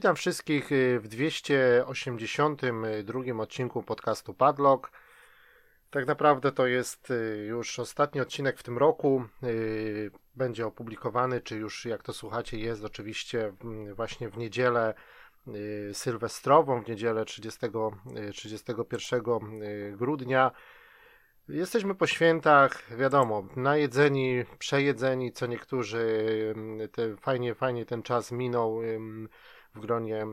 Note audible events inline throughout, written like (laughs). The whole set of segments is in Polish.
Witam wszystkich y, w 282 odcinku podcastu Padlock. Tak naprawdę to jest y, już ostatni odcinek w tym roku. Y, będzie opublikowany, czy już jak to słuchacie, jest oczywiście właśnie w niedzielę sylwestrową, w niedzielę 30, 31 grudnia. Jesteśmy po świętach, wiadomo, najedzeni, przejedzeni, co niektórzy, te, fajnie, fajnie ten czas minął w gronie,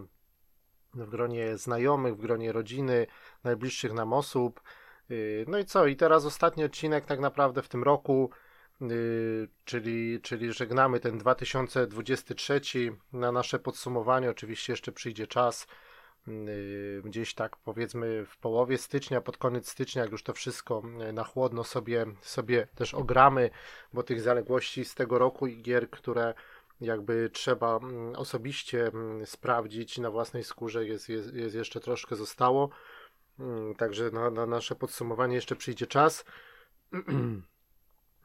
w gronie znajomych, w gronie rodziny, najbliższych nam osób. Y, no i co? I teraz ostatni odcinek tak naprawdę w tym roku, y, czyli, czyli żegnamy ten 2023 na nasze podsumowanie. Oczywiście jeszcze przyjdzie czas y, gdzieś tak powiedzmy w połowie stycznia, pod koniec stycznia, jak już to wszystko na chłodno sobie, sobie też ogramy, bo tych zaległości z tego roku i gier, które jakby trzeba mm, osobiście mm, sprawdzić na własnej skórze, jest, jest, jest jeszcze troszkę zostało. Mm, także na, na nasze podsumowanie jeszcze przyjdzie czas. (clears throat)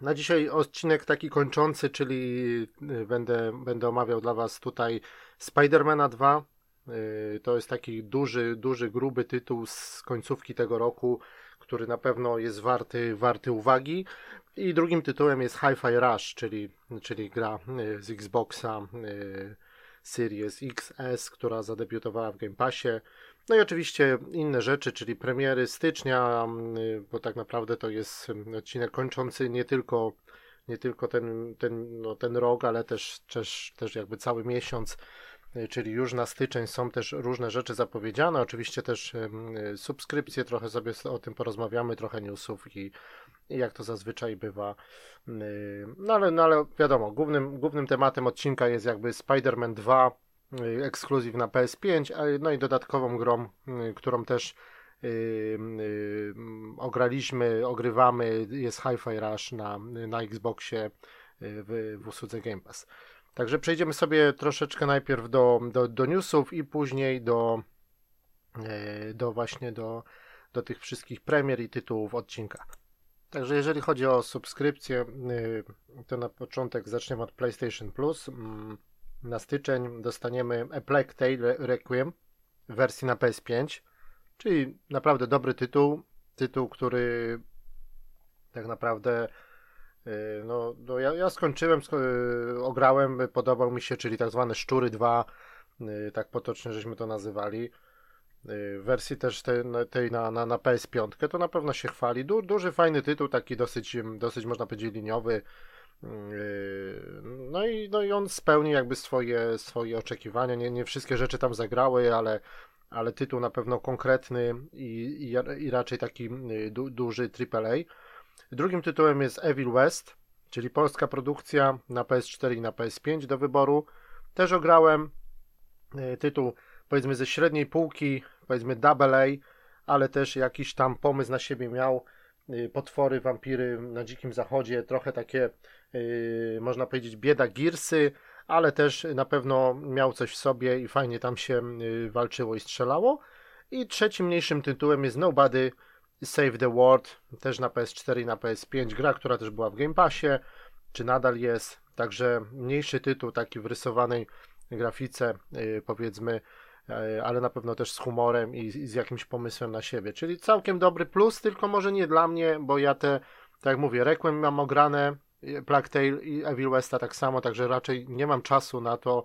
Na dzisiaj odcinek taki kończący, czyli y, będę, będę omawiał dla Was tutaj Spidermana 2. Y, to jest taki duży, duży, gruby tytuł z końcówki tego roku, który na pewno jest warty, warty uwagi. I drugim tytułem jest Hi-Fi Rush, czyli, czyli gra y, z Xboxa y, Series XS, która zadebiutowała w Game Passie. No i oczywiście inne rzeczy, czyli premiery stycznia, y, bo tak naprawdę to jest odcinek kończący nie tylko, nie tylko ten, ten, no, ten rok, ale też, też, też jakby cały miesiąc czyli już na styczeń są też różne rzeczy zapowiedziane. Oczywiście też subskrypcje, trochę sobie o tym porozmawiamy, trochę newsów i, i jak to zazwyczaj bywa. No ale, no ale wiadomo, głównym, głównym tematem odcinka jest jakby Spider-Man 2 ekskluzyw na PS5, no i dodatkową grą, którą też yy, yy, ograliśmy, ogrywamy, jest Hi-Fi Rush na, na Xboxie w, w usłudze Game Pass. Także przejdziemy sobie troszeczkę najpierw do, do, do newsów i później do, e, do właśnie do, do tych wszystkich premier i tytułów odcinka. Także jeżeli chodzi o subskrypcję, e, to na początek zaczniemy od PlayStation Plus. Mm, na styczeń dostaniemy A Plague Tale Requiem w wersji na PS5, czyli naprawdę dobry tytuł. Tytuł, który tak naprawdę Y, no, no ja, ja skończyłem, y, ograłem, podobał mi się, czyli tak zwane Szczury 2, y, tak potocznie żeśmy to nazywali. W wersji też tej, tej na, na, na PS5 to na pewno się chwali. Du, duży, fajny tytuł, taki dosyć, dosyć można powiedzieć liniowy. No i, no i on spełni jakby swoje, swoje oczekiwania. Nie, nie wszystkie rzeczy tam zagrały, ale, ale tytuł na pewno konkretny i, i, i raczej taki du, duży AAA. Drugim tytułem jest Evil West, czyli polska produkcja na PS4 i na PS5 do wyboru. Też ograłem e, tytuł powiedzmy ze średniej półki, powiedzmy double A, ale też jakiś tam pomysł na siebie miał. E, potwory, wampiry na dzikim zachodzie, trochę takie e, można powiedzieć bieda girsy, ale też na pewno miał coś w sobie i fajnie tam się walczyło i strzelało. I trzecim mniejszym tytułem jest Nobody Save the World, też na PS4 i na PS5, gra, która też była w Game Passie, czy nadal jest, także mniejszy tytuł, taki w rysowanej grafice, yy, powiedzmy, yy, ale na pewno też z humorem i, z jakimś pomysłem na siebie, czyli całkiem dobry plus, tylko może nie dla mnie, bo ja te, tak jak mówię, Requiem mam ograne, Plague Tale i Evil Westa tak samo, także raczej nie mam czasu na to,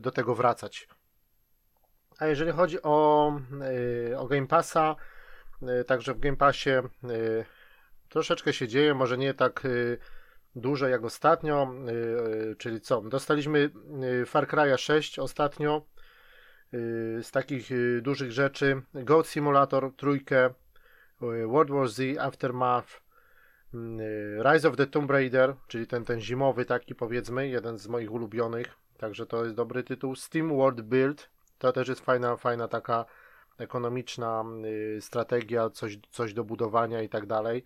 do tego wracać. A jeżeli chodzi o, o Game Passa, Y, także w Game Passie y, troszeczkę się dzieje, może nie tak y, dużo jak ostatnio, czyli co, dostaliśmy Far Cry 6 ostatnio, z takich dużych rzeczy, Goat Simulator trójkę, World War Z, Aftermath, Rise of the Tomb Raider, czyli ten, ten zimowy taki powiedzmy, jeden z moich ulubionych, także to jest dobry tytuł, Steam World Build, to też jest fajna, fajna taka ekonomiczna y, strategia, coś, coś do budowania i tak dalej.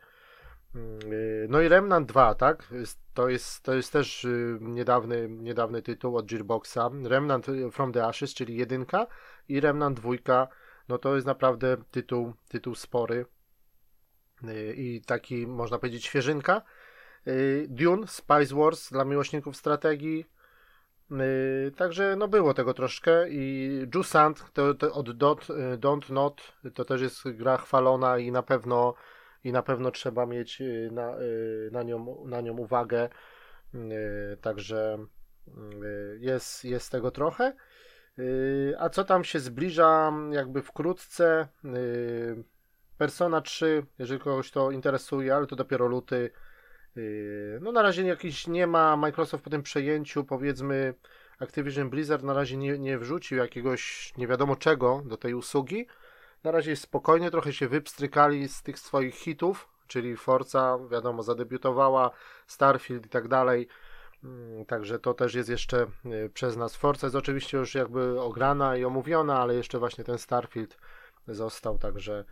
Y, no i Remnant 2, tak? To jest, to jest też y, niedawny, niedawny tytuł od Gearboxa. Remnant from the Ashes, czyli jedynka i Remnant 2, no to jest naprawdę tytuł, tytuł spory i taki, można powiedzieć, świeżynka. Dune, Spice Wars dla miłośników strategii. Yy, także no było tego troszkę i Jusant to, to od Dot, y, Don't Not to też jest gra chwalona i na pewno i na pewno trzeba mieć y, na, y, na, nią, na nią uwagę. Także jest, jest tego trochę. A co tam się zbliża jakby wkrótce? Persona 3, jeżeli kogoś to interesuje, ale to dopiero luty Yy, no na razie jakiś nie ma Microsoft po tym przejęciu, powiedzmy Activision Blizzard na razie nie, nie wrzucił jakiegoś nie wiadomo czego do tej usługi. Na razie spokojnie, trochę się wypstrykali z tych swoich hitów, czyli Forza, wiadomo, zadebiutowała, Starfield i tak dalej. Mm, także to też jest jeszcze yy, przez nas. Forza jest oczywiście już jakby ograna i omówiona, ale jeszcze właśnie ten Starfield został, także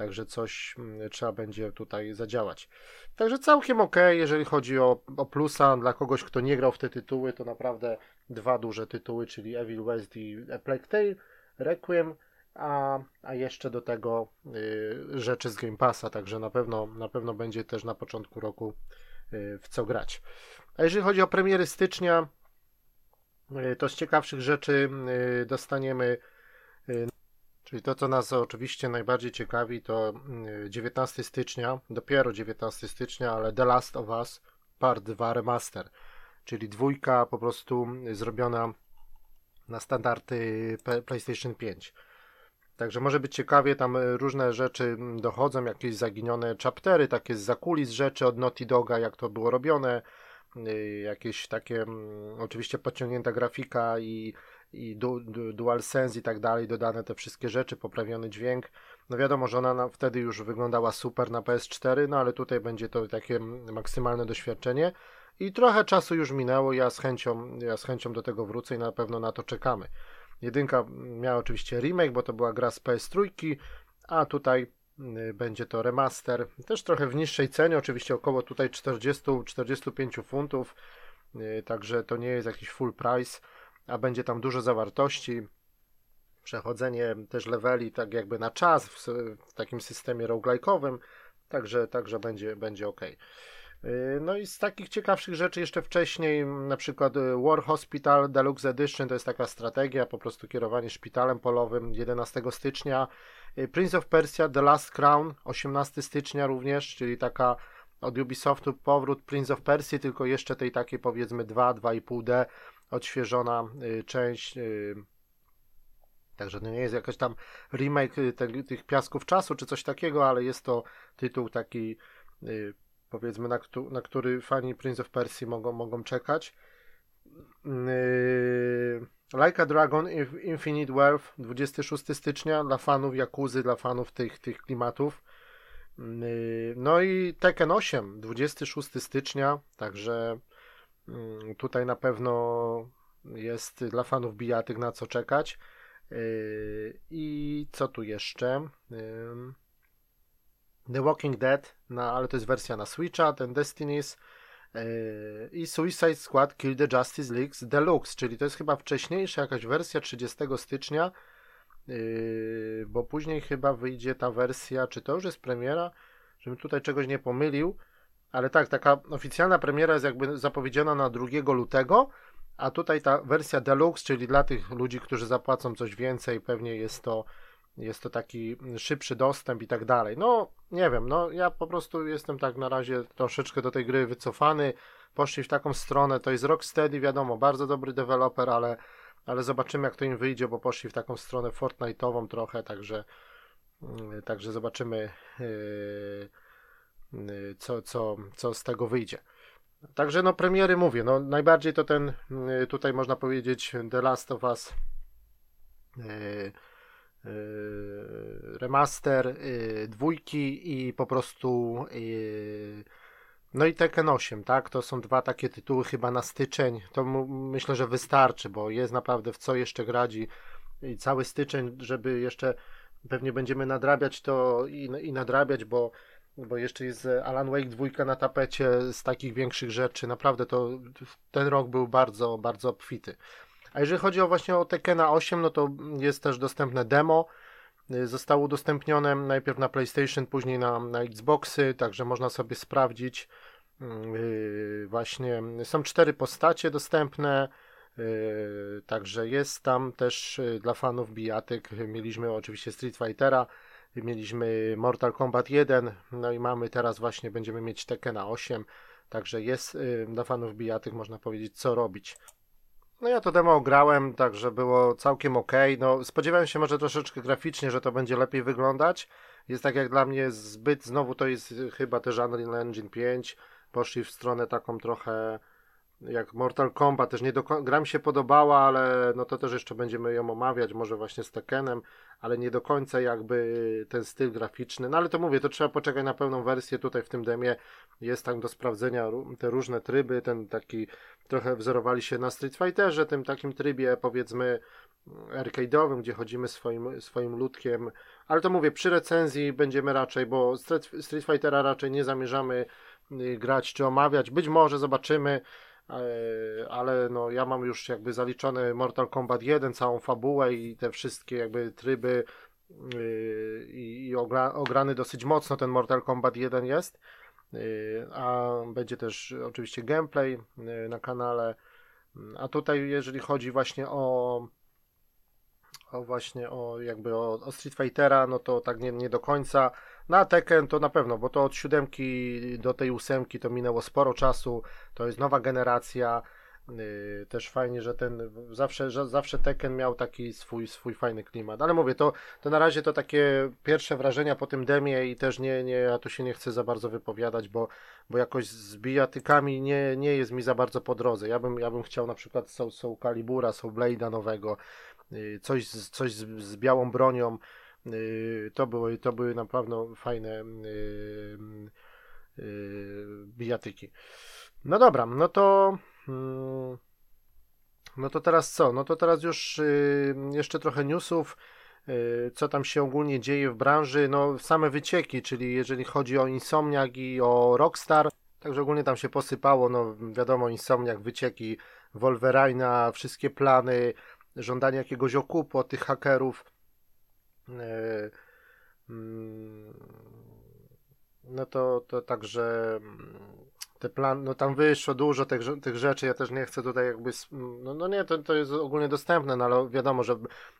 Także coś mm, trzeba będzie tutaj zadziałać. Także całkiem ok, jeżeli chodzi o, o plusa dla kogoś, kto nie grał w te tytuły, to naprawdę dwa duże tytuły, czyli Evil West i A Plague Tale, Requiem, a, a jeszcze do tego y, rzeczy z Game Passa, także na pewno, na pewno będzie też na początku roku y, w co grać. A jeżeli chodzi o premiery stycznia, y, to z ciekawszych rzeczy y, dostaniemy y, Czyli to, co nas oczywiście najbardziej ciekawi, to 19 mm, stycznia, dopiero 19 stycznia, ale The Last of Us Part 2 Remaster, czyli dwójka po prostu zrobiona na standardy PlayStation 5. Także może być ciekawie, tam różne rzeczy dochodzą, jakieś zaginione chaptery, takie z zakulis rzeczy od Naughty Doga, jak to było robione, y, jakieś takie mm, oczywiście podciągnięta grafika i i du, du, DualSense i tak dalej, dodane te wszystkie rzeczy, poprawiony dźwięk. No wiadomo, że ona na, wtedy już wyglądała super na PS4, no ale tutaj będzie to takie maksymalne doświadczenie. I trochę czasu już minęło, ja z chęcią, ja z chęcią do tego wrócę i na pewno na to czekamy. Jedynka miała oczywiście remake, bo to była gra z PS3, a tutaj y, będzie to remaster, też trochę w niższej cenie, oczywiście około tutaj 40-45 funtów, y, także to nie jest jakiś full price a będzie tam dużo zawartości, przechodzenie też leveli tak jakby na czas w, w takim systemie roguelike'owym, także, także będzie, będzie ok. No i z takich ciekawszych rzeczy jeszcze wcześniej, na przykład y, War Hospital Deluxe Edition, to jest taka strategia, po prostu kierowanie szpitalem polowym 11 stycznia. Y, Prince of Persia The Last Crown 18 stycznia również, czyli taka od Ubisoftu powrót Prince of Persia, tylko jeszcze tej takiej powiedzmy 2, 2,5D odświeżona y, część. Y, także to nie jest jakaś tam remake y, te, tych piasków czasu czy coś takiego, ale jest to tytuł taki powiedzmy, na, na który fani Prince of Persia mogą, mogą czekać. Like a Dragon Infinite Wealth 26 stycznia dla fanów Jakuzy, dla fanów tych, tych klimatów. No i Tekken 8 26 stycznia, także Mm, tutaj na pewno jest dla fanów bijatyk na co czekać. Yy, I co tu jeszcze? The Walking Dead, na, ale to jest wersja na Switcha, ten Destinies yy, i Suicide Squad Kill the Justice League Deluxe, czyli to jest chyba wcześniejsza jakaś wersja 30 stycznia, yy, bo później chyba wyjdzie ta wersja, czy to już jest premiera, żebym tutaj czegoś nie pomylił, ale tak, taka oficjalna premiera jest jakby zapowiedziana na 2 lutego, a tutaj ta wersja deluxe, czyli dla tych ludzi, którzy zapłacą coś więcej, pewnie jest to, jest to taki szybszy dostęp i tak dalej. No, nie wiem, no ja po prostu jestem tak na razie troszeczkę do tej gry wycofany. Poszli w taką stronę, to jest Rocksteady, wiadomo, bardzo dobry deweloper, ale, ale zobaczymy jak to im wyjdzie, bo poszli w taką stronę Fortnite'ową trochę, także, mm, także zobaczymy. Yy, co, co, co z tego wyjdzie. Także no premiery mówię, no najbardziej to ten y, tutaj można powiedzieć The Last of Us y, remaster dwójki i po prostu no i Tekken 8, tak? To są dwa takie tytuły chyba na styczeń. To myślę, że wystarczy, bo jest naprawdę w co jeszcze gradzi i cały styczeń, żeby jeszcze pewnie będziemy nadrabiać to i, i nadrabiać, bo bo jeszcze jest Alan Wake 2 na tapecie z takich większych rzeczy. Naprawdę to ten rok był bardzo, bardzo obfity. A jeżeli chodzi o właśnie o Tekkena 8, no to jest też dostępne demo. Zostało udostępnione najpierw na PlayStation, później na, na Xboxy, także można sobie sprawdzić. Yy, właśnie są cztery postacie dostępne. Także jest tam też dla fanów bijatyk. Mieliśmy oczywiście Street Fightera, mieliśmy Mortal Kombat 1, no i mamy teraz właśnie, będziemy mieć Tekkena 8, także jest dla fanów bijatyk, można powiedzieć, co robić. No ja to demo grałem, także było całkiem ok. No spodziewałem się może troszeczkę graficznie, że to będzie lepiej wyglądać. Jest tak jak dla mnie zbyt, znowu to jest chyba też Unreal Engine 5. Poszli w stronę taką trochę jak Mortal Kombat, też nie do gra mi się podobała, ale no to też jeszcze będziemy ją omawiać, może właśnie z Tekkenem, ale nie do końca jakby ten styl graficzny, no ale to mówię, to trzeba poczekać na pełną wersję, tutaj w tym demie jest tam do sprawdzenia te różne tryby, ten taki trochę wzorowali się na Street Fighterze, tym takim trybie powiedzmy arcade'owym, gdzie chodzimy swoim, swoim ludkiem, ale to mówię, przy recenzji będziemy raczej, bo Street, Street Fightera raczej nie zamierzamy y, grać czy omawiać, być może zobaczymy, ale no ja mam już jakby zaliczony Mortal Kombat 1, całą fabułę i te wszystkie jakby tryby yy, i ogra, ograny dosyć mocno ten Mortal Kombat 1 jest, yy, a będzie też oczywiście gameplay yy, na kanale, a tutaj jeżeli chodzi właśnie o o właśnie o jakby o, o Street Fightera, no to tak nie, nie do końca. Na Tekken to na pewno, bo to od siódemki do tej ósemki to minęło sporo czasu, to jest nowa generacja. Yy, też fajnie, że ten zawsze, że zawsze Tekken miał taki swój, swój fajny klimat. Ale mówię, to, to na razie to takie pierwsze wrażenia po tym demie i też nie, nie, ja tu się nie chcę za bardzo wypowiadać, bo, bo jakoś z bijatykami nie, nie jest mi za bardzo po drodze. Ja bym, ja bym chciał na przykład Soul, Soul Calibura, Soul Blade'a nowego, yy, coś, coś z, z białą bronią, to były, to były na pewno fajne bijatyki. No dobra, no to Mm, no to teraz co? No to teraz już y, jeszcze trochę newsów, y, co tam się ogólnie dzieje w branży. No same wycieki, czyli jeżeli chodzi o Insomniak i o Rockstar, także ogólnie tam się posypało, no wiadomo, Insomniak, wycieki Wolverina, wszystkie plany, żądanie jakiegoś okupu od tych hakerów. Y, mm, no to, to także mm, te plan, no tam wyszło dużo tych, tych rzeczy, ja też nie chcę tutaj jakby, no, no nie, to, to jest ogólnie dostępne, no ale wiadomo, że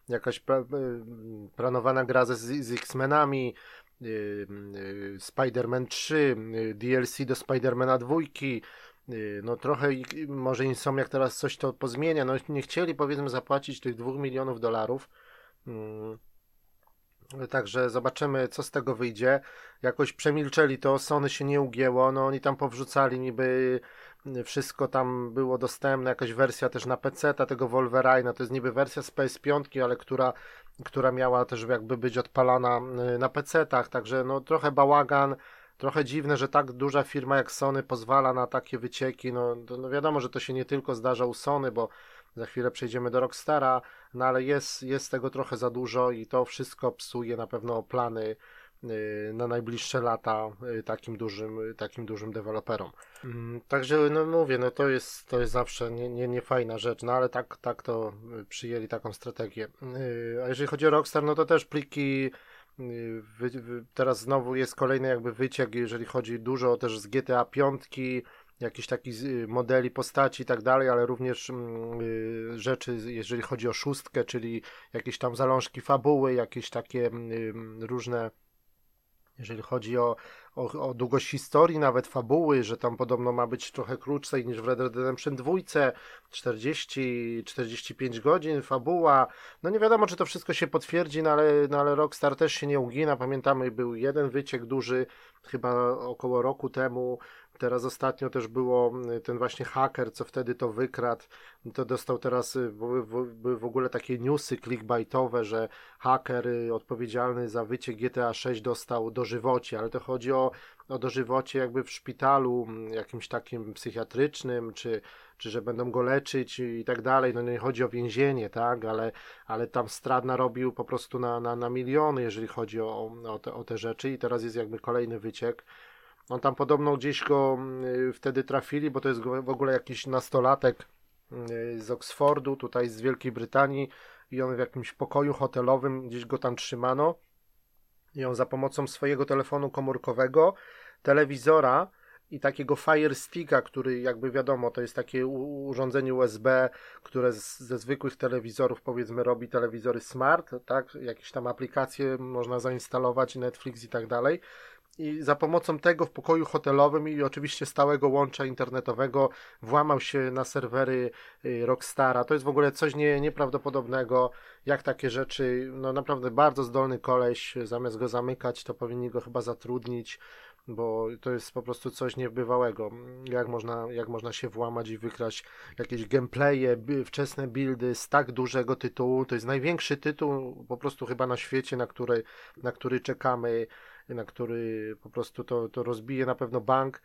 jakaś y, planowana gra z, z X-Menami, yy, yy, Spider-Man 3, yy, DLC do Spider-Mana 2, y, no trochę może Insomniak teraz coś to pozmienia, no nie chcieli powiedzmy zapłacić tych 2 milionów dolarów, mm, Także zobaczymy, co z tego wyjdzie. Jakoś przemilczeli to, Sony się nie ugięło, no oni tam powrzucali niby wszystko tam było dostępne, jakaś wersja też na PC ta tego Wolverine, to jest niby wersja z PS5, ale która, która miała też jakby być odpalana y, na PC-tach, także no trochę bałagan, trochę dziwne, że tak duża firma jak Sony pozwala na takie wycieki, no, no wiadomo, że to się nie tylko zdarza u Sony, bo za chwilę przejdziemy do Rockstara, no ale jest, jest tego trochę za dużo i to wszystko psuje na pewno plany y, na najbliższe lata y, takim dużym, takim dużym deweloperom. Mm, także no mówię, no to jest, to jest zawsze nie, nie, nie fajna rzecz, no ale tak, tak to przyjęli taką strategię. Y, a jeżeli chodzi o Rockstar, no to też pliki teraz znowu jest kolejny jakby wyciek, jeżeli chodzi dużo też z GTA 5, jakichś takich y, modeli postaci i tak dalej, ale również mm, y, rzeczy, jeżeli chodzi o szóstkę, czyli jakieś tam zalążki fabuły, jakieś takie mm, różne jeżeli chodzi o, o, o, długość historii, nawet fabuły, że tam podobno ma być trochę krócej niż w Red Dead Redemption 2, 40-45 godzin, fabuła. No nie wiadomo, czy to wszystko się potwierdzi, no ale, no ale Rockstar też się nie ugina. Pamiętamy, był jeden wyciek duży, chyba około roku temu, Teraz ostatnio też było mm, ten właśnie haker, co wtedy to wykradł, to dostał teraz, y, były w ogóle takie newsy clickbaitowe, że haker y, odpowiedzialny za wycie GTA 6 dostał dożywocie, ale to chodzi o, o dożywocie jakby w szpitalu mm, jakimś takim psychiatrycznym, czy, czy że będą go leczyć i tak dalej. No nie chodzi o więzienie, tak, ale, ale tam Strad narobił po prostu na, na, na miliony, jeżeli chodzi o, o, te, o te rzeczy i teraz jest jakby kolejny wyciek on tam podobno gdzieś go y, wtedy trafili, bo to jest w ogóle jakiś nastolatek y, z Oxfordu, tutaj z Wielkiej Brytanii i on w jakimś pokoju hotelowym gdzieś go tam trzymano i on za pomocą swojego telefonu komórkowego, telewizora i takiego Fire Sticka, który jakby wiadomo, to jest takie urządzenie USB, które z, ze zwykłych telewizorów powiedzmy robi telewizory smart, tak? Jakieś tam aplikacje można zainstalować, Netflix i tak dalej. I za pomocą tego w pokoju hotelowym i oczywiście stałego łącza internetowego włamał się na serwery y, Rockstara. To jest w ogóle coś nie, nieprawdopodobnego, jak takie rzeczy, no naprawdę bardzo zdolny koleś, zamiast go zamykać, to powinni go chyba zatrudnić bo to jest po prostu coś niebywałego. Jak można, jak można się włamać i wykraść jakieś gameplaye, wczesne buildy z tak dużego tytułu. To jest największy tytuł po prostu chyba na świecie, na który, na który czekamy, na który po prostu to, to rozbije na pewno bank.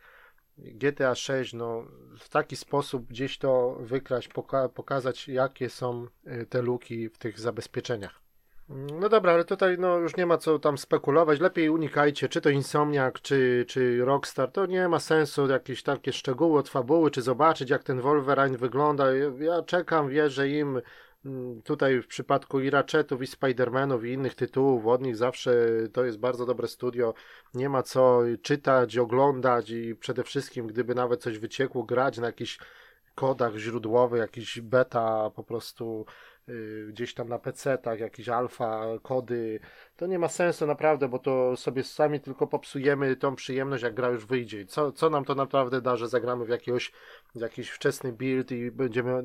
GTA 6, no w taki sposób gdzieś to wykraść, poka pokazać jakie są y, te luki w tych zabezpieczeniach. No dobra, ale tutaj no, już nie ma co tam spekulować. Lepiej unikajcie, czy to Insomniac, czy, czy Rockstar. To nie ma sensu jakieś takie szczegóły od fabuły, czy zobaczyć, jak ten Wolverine wygląda. Ja czekam, wierzę im. Mm, tutaj w przypadku i Ratchetów, i Spidermanów, i innych tytułów, od nich zawsze to jest bardzo dobre studio. Nie ma co czytać, oglądać i przede wszystkim, gdyby nawet coś wyciekło, grać na jakichś kodach źródłowych, jakiś beta po prostu Y, gdzieś tam na PC-tach, jakieś alfa, kody. To nie ma sensu naprawdę, bo to sobie sami tylko popsujemy tą przyjemność, jak gra już wyjdzie. Co, co nam to naprawdę da, że zagramy w jakiegoś, w jakiś wczesny build i będziemy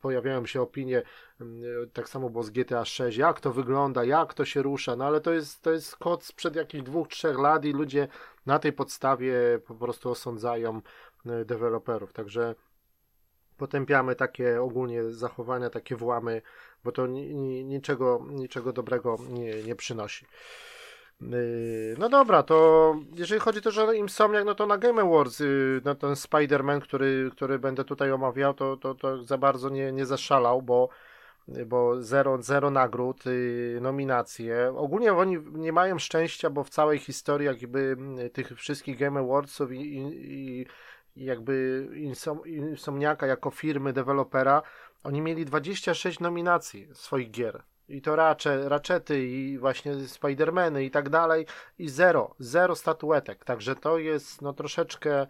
pojawiają się opinie, y, tak samo było z GTA 6, jak to wygląda, jak to się rusza, no ale to jest, to jest kod sprzed jakichś dwóch, trzech lat i ludzie na tej podstawie po prostu osądzają y, deweloperów, także potępiamy takie ogólnie zachowania, takie włamy, bo to ni, ni, niczego, niczego dobrego nie, nie przynosi. Yy, no dobra, to jeżeli chodzi też o Insomniac, no to na Game Awards no ten Spider-Man, który, który będę tutaj omawiał, to, to, to za bardzo nie, nie zaszalał, bo bo zero, zero nagród, yy, nominacje. Ogólnie oni nie mają szczęścia, bo w całej historii jakby tych wszystkich Game Awardsów i, i, i jakby Insom Insomniaka jako firmy dewelopera, oni mieli 26 nominacji swoich gier. I to racze, raczety i właśnie Spidermany i tak dalej. I zero, zero statuetek. Także to jest no troszeczkę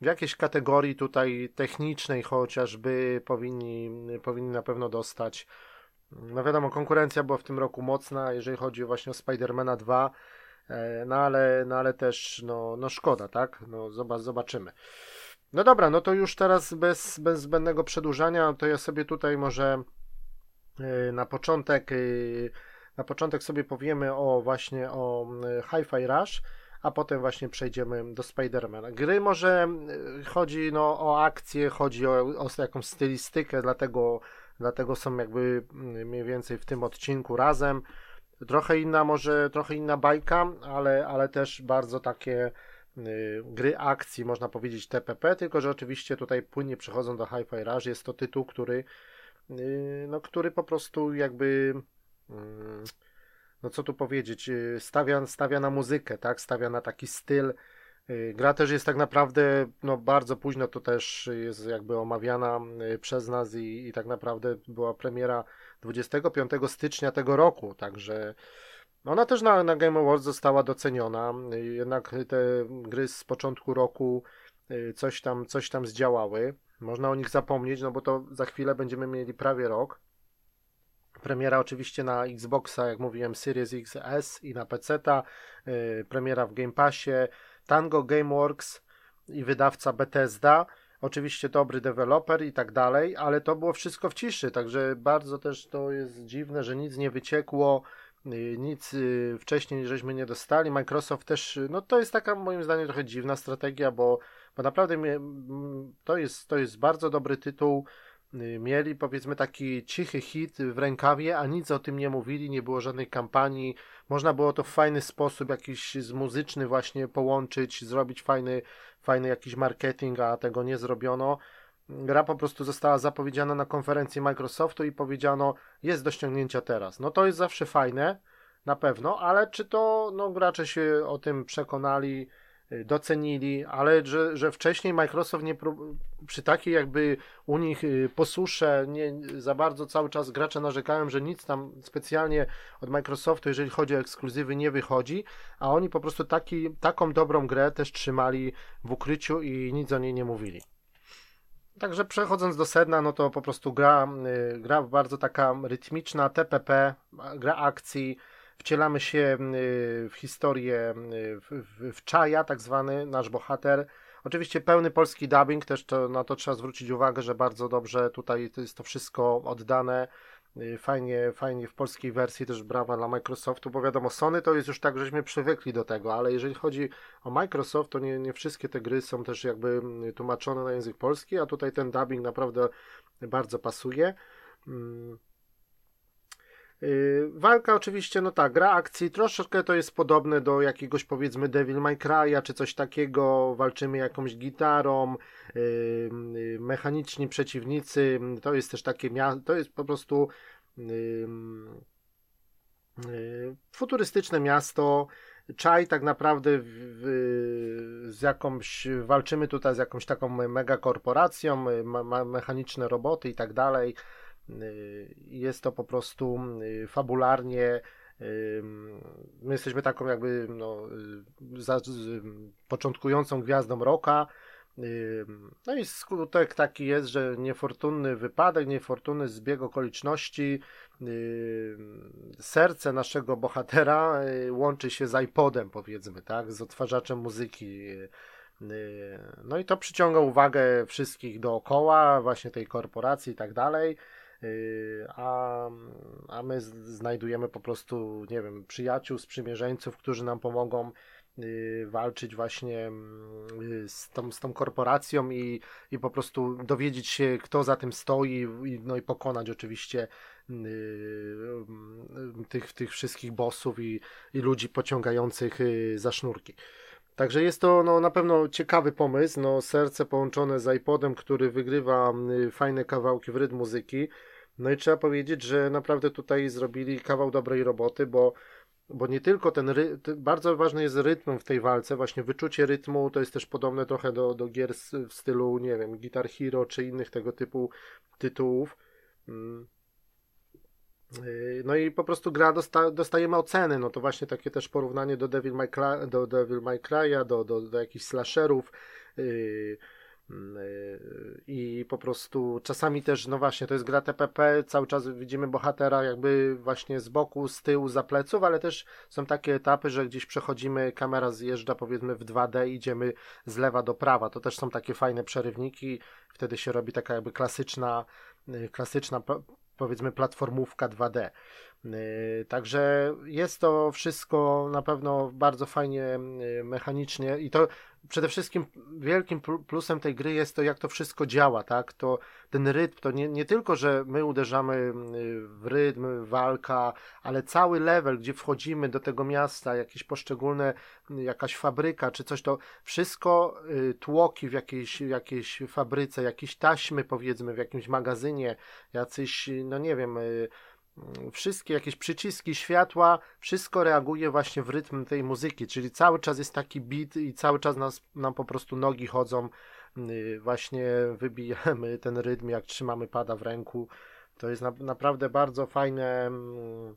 w jakiejś kategorii tutaj technicznej chociażby powinni, powinni na pewno dostać. No wiadomo, konkurencja była w tym roku mocna, jeżeli chodzi właśnie o Spidermana 2. E, no ale, no ale też no, no szkoda, tak? No zobaczymy. No dobra, no to już teraz bez, bez zbędnego przedłużania, to ja sobie tutaj może na początek yy, na początek sobie powiemy o właśnie o yy, Hi-Fi Rush, a potem właśnie przejdziemy do Spidermana. Gry może chodzi no, o akcję, chodzi o, o jakąś stylistykę, dlatego, dlatego są jakby mniej więcej w tym odcinku razem. Trochę inna może, trochę inna bajka, ale, ale też bardzo takie Y, gry akcji, można powiedzieć TPP, tylko że oczywiście tutaj płynnie przechodzą do Hi-Fi Rush. Jest to tytuł, który, y, no, który po prostu jakby mm, no co tu powiedzieć, y, stawia, stawia na muzykę, tak, stawia na taki styl. Gra też jest tak naprawdę no, bardzo późno, to też jest jakby omawiana przez nas i, i tak naprawdę była premiera 25 stycznia tego roku, także ona też na, na Game Awards została doceniona, jednak te gry z początku roku y, coś tam, coś tam zdziałały. Można o nich zapomnieć, no bo to za chwilę będziemy mieli prawie rok. Premiera oczywiście na Xboxa, jak mówiłem, Series XS i na PC-ta. Y, premiera w Game Passie. Tango Gameworks i wydawca Bethesda. Oczywiście dobry deweloper i tak dalej, ale to było wszystko w ciszy, także bardzo też to jest dziwne, że nic nie wyciekło Y, nic y, wcześniej żeśmy nie dostali. Microsoft też, y, no to jest taka moim zdaniem trochę dziwna strategia, bo, bo naprawdę to, jest, to jest bardzo dobry tytuł. Mieli powiedzmy taki cichy hit w rękawie, a nic o tym nie mówili, nie było żadnej kampanii. Można było to w fajny sposób, jakiś z muzyczny właśnie połączyć, zrobić fajny, fajny jakiś marketing, a tego nie zrobiono. Gra po prostu została zapowiedziana na konferencji Microsoftu i powiedziano, jest do ściągnięcia teraz. No to jest zawsze fajne, na pewno, ale czy to no, gracze się o tym przekonali, y, docenili, ale że, że wcześniej Microsoft nie przy takiej jakby u nich y, posusze nie za bardzo cały czas gracze narzekają, że nic tam specjalnie od Microsoftu, jeżeli chodzi o ekskluzywy, nie wychodzi, a oni po prostu taki, taką dobrą grę też trzymali w ukryciu i nic o niej nie mówili. Także przechodząc do sedna, no to po prostu gra, y, gra bardzo taka rytmiczna, TPP, gra akcji, wcielamy się y, w historię, y, w, w, w Czaja, tak zwany nasz bohater. Oczywiście pełny polski dubbing, też to, na to trzeba zwrócić uwagę, że bardzo dobrze tutaj jest to wszystko oddane. Y, fajnie, fajnie w polskiej wersji też brawa dla Microsoftu, bo wiadomo, Sony to jest już tak, żeśmy przywykli do tego, ale jeżeli chodzi o Microsoft, to nie, nie wszystkie te gry są też jakby mm, tłumaczone na język polski, a tutaj ten dubbing naprawdę bardzo pasuje. Mm. Y, walka oczywiście, no tak, gra akcji troszeczkę to jest podobne do jakiegoś powiedzmy Devil May Cry'a czy coś takiego, walczymy jakąś gitarą, y, y, mechaniczni przeciwnicy, to jest też takie, to jest po prostu futurystyczne miasto, Czaj tak naprawdę z jakąś, walczymy tutaj z jakąś taką mega korporacją, ma, mechaniczne roboty i tak dalej. Y, jest to po prostu y, fabularnie y, My jesteśmy taką jakby no, za, początkującą gwiazdą roka. No i skutek taki jest, że niefortunny wypadek, niefortunny zbieg okoliczności, serce naszego bohatera łączy się z iPodem, powiedzmy, tak, z odtwarzaczem muzyki. No i to przyciąga uwagę wszystkich dookoła, właśnie tej korporacji i tak dalej. Yy, a, a my znajdujemy po prostu, nie wiem, przyjaciół, sprzymierzeńców, którzy nam pomogą yy, walczyć właśnie yy, z tą, z tą korporacją i, i po prostu dowiedzieć się, kto za tym stoi, no i pokonać oczywiście tych, tych wszystkich bossów i, i ludzi pociągających za sznurki. Także jest to no, na pewno ciekawy pomysł. No, serce połączone z iPodem, który wygrywa fajne kawałki w rytm muzyki. No i trzeba powiedzieć, że naprawdę tutaj zrobili kawał dobrej roboty, bo, bo nie tylko ten ry... bardzo ważny jest rytm w tej walce, właśnie wyczucie rytmu, to jest też podobne trochę do, do gier w stylu, nie wiem, Guitar Hero czy innych tego typu tytułów. Mm. Yy, no i po prostu gra dosta, dostajemy oceny, no to właśnie takie też porównanie do Devil May, Cry, do Devil May Cry'a, do, do, do jakichś slasherów, yy, i po prostu czasami też, no właśnie, to jest gra TPP, cały czas widzimy bohatera jakby właśnie z boku, z tyłu, za pleców, ale też są takie etapy, że gdzieś przechodzimy, kamera zjeżdża powiedzmy w 2D, idziemy z lewa do prawa, to też są takie fajne przerywniki, wtedy się robi taka jakby klasyczna, y, klasyczna powiedzmy platformówka 2D. Y, także jest to wszystko na pewno bardzo fajnie y, mechanicznie i to przede wszystkim wielkim plusem tej gry jest to, jak to wszystko działa, tak? To ten rytm, to nie, nie tylko, że my uderzamy y, w rytm, walka, ale cały level, gdzie wchodzimy do tego miasta, jakieś poszczególne, jakaś fabryka czy coś, to wszystko tłoki w jakiejś, jakiejś fabryce, jakieś taśmy powiedzmy w jakimś magazynie, jacyś, no nie wiem, wszystkie jakieś przyciski, światła, wszystko reaguje właśnie w rytm tej muzyki, czyli cały czas jest taki beat i cały czas nas, nam po prostu nogi chodzą, y, właśnie (laughs) wybijamy ten rytm, jak trzymamy pada w ręku. To jest na, naprawdę bardzo fajne, mm,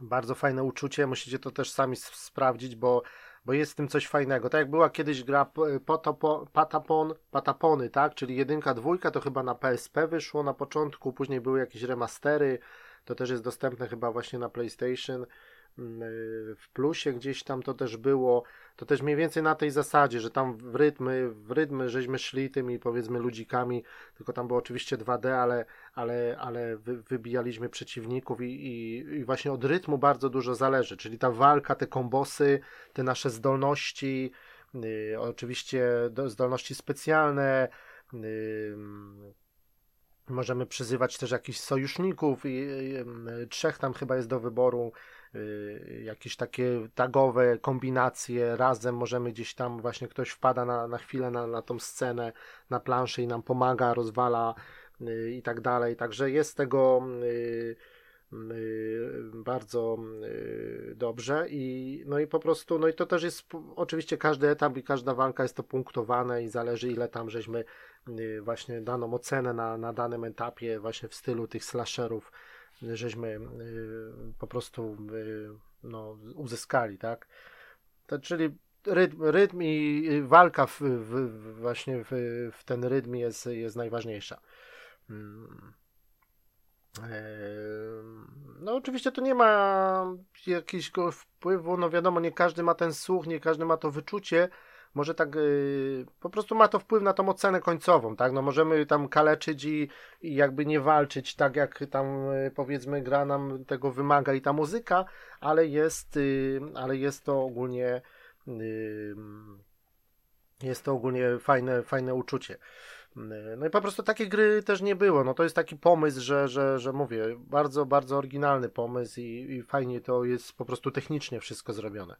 bardzo fajne uczucie. Musicie to też sami sprawdzić, bo, bo jest w tym coś fajnego. Tak jak była kiedyś gra Patapon, Patapony, tak? Czyli jedynka, dwójka, to chyba na PSP wyszło na początku, później były jakieś remastery, to też jest dostępne chyba właśnie na PlayStation. Mm, y, w plusie gdzieś tam to też było, to też mniej więcej na tej zasadzie, że tam w rytmy, w rytmy żeśmy szli tymi powiedzmy ludzikami, tylko tam było oczywiście 2D, ale, ale, ale wy, wybijaliśmy przeciwników i, i, i, właśnie od rytmu bardzo dużo zależy, czyli ta walka, te kombosy, te nasze zdolności, yy, oczywiście do, zdolności specjalne, yy, Możemy przyzywać też jakichś sojuszników i, trzech tam chyba jest do wyboru. Y, jakieś takie tagowe kombinacje razem możemy gdzieś tam właśnie ktoś wpada na, na chwilę na, na tą scenę, na planszę i nam pomaga, rozwala y, i tak dalej. Także jest tego y, bardzo dobrze i no i po prostu, no i to też jest oczywiście każdy etap i każda walka jest to punktowane i zależy ile tam żeśmy właśnie daną ocenę na, na danym etapie właśnie w stylu tych slasherów żeśmy po prostu no, uzyskali, tak? To, czyli rytm, rytm i walka w, w, właśnie w, w, ten rytm jest, jest najważniejsza. Hmm. No oczywiście to nie ma jakiegoś wpływu, no wiadomo, nie każdy ma ten słuch, nie każdy ma to wyczucie, może tak yy, po prostu ma to wpływ na tą ocenę końcową, tak? No możemy tam kaleczyć i, i jakby nie walczyć tak jak tam yy, powiedzmy gra nam tego wymaga i ta muzyka, ale jest, yy, ale jest to ogólnie jest to ogólnie fajne, fajne uczucie. No i po prostu takiej gry też nie było. No to jest taki pomysł, że, że, że mówię, bardzo, bardzo oryginalny pomysł i, i fajnie to jest po prostu technicznie wszystko zrobione.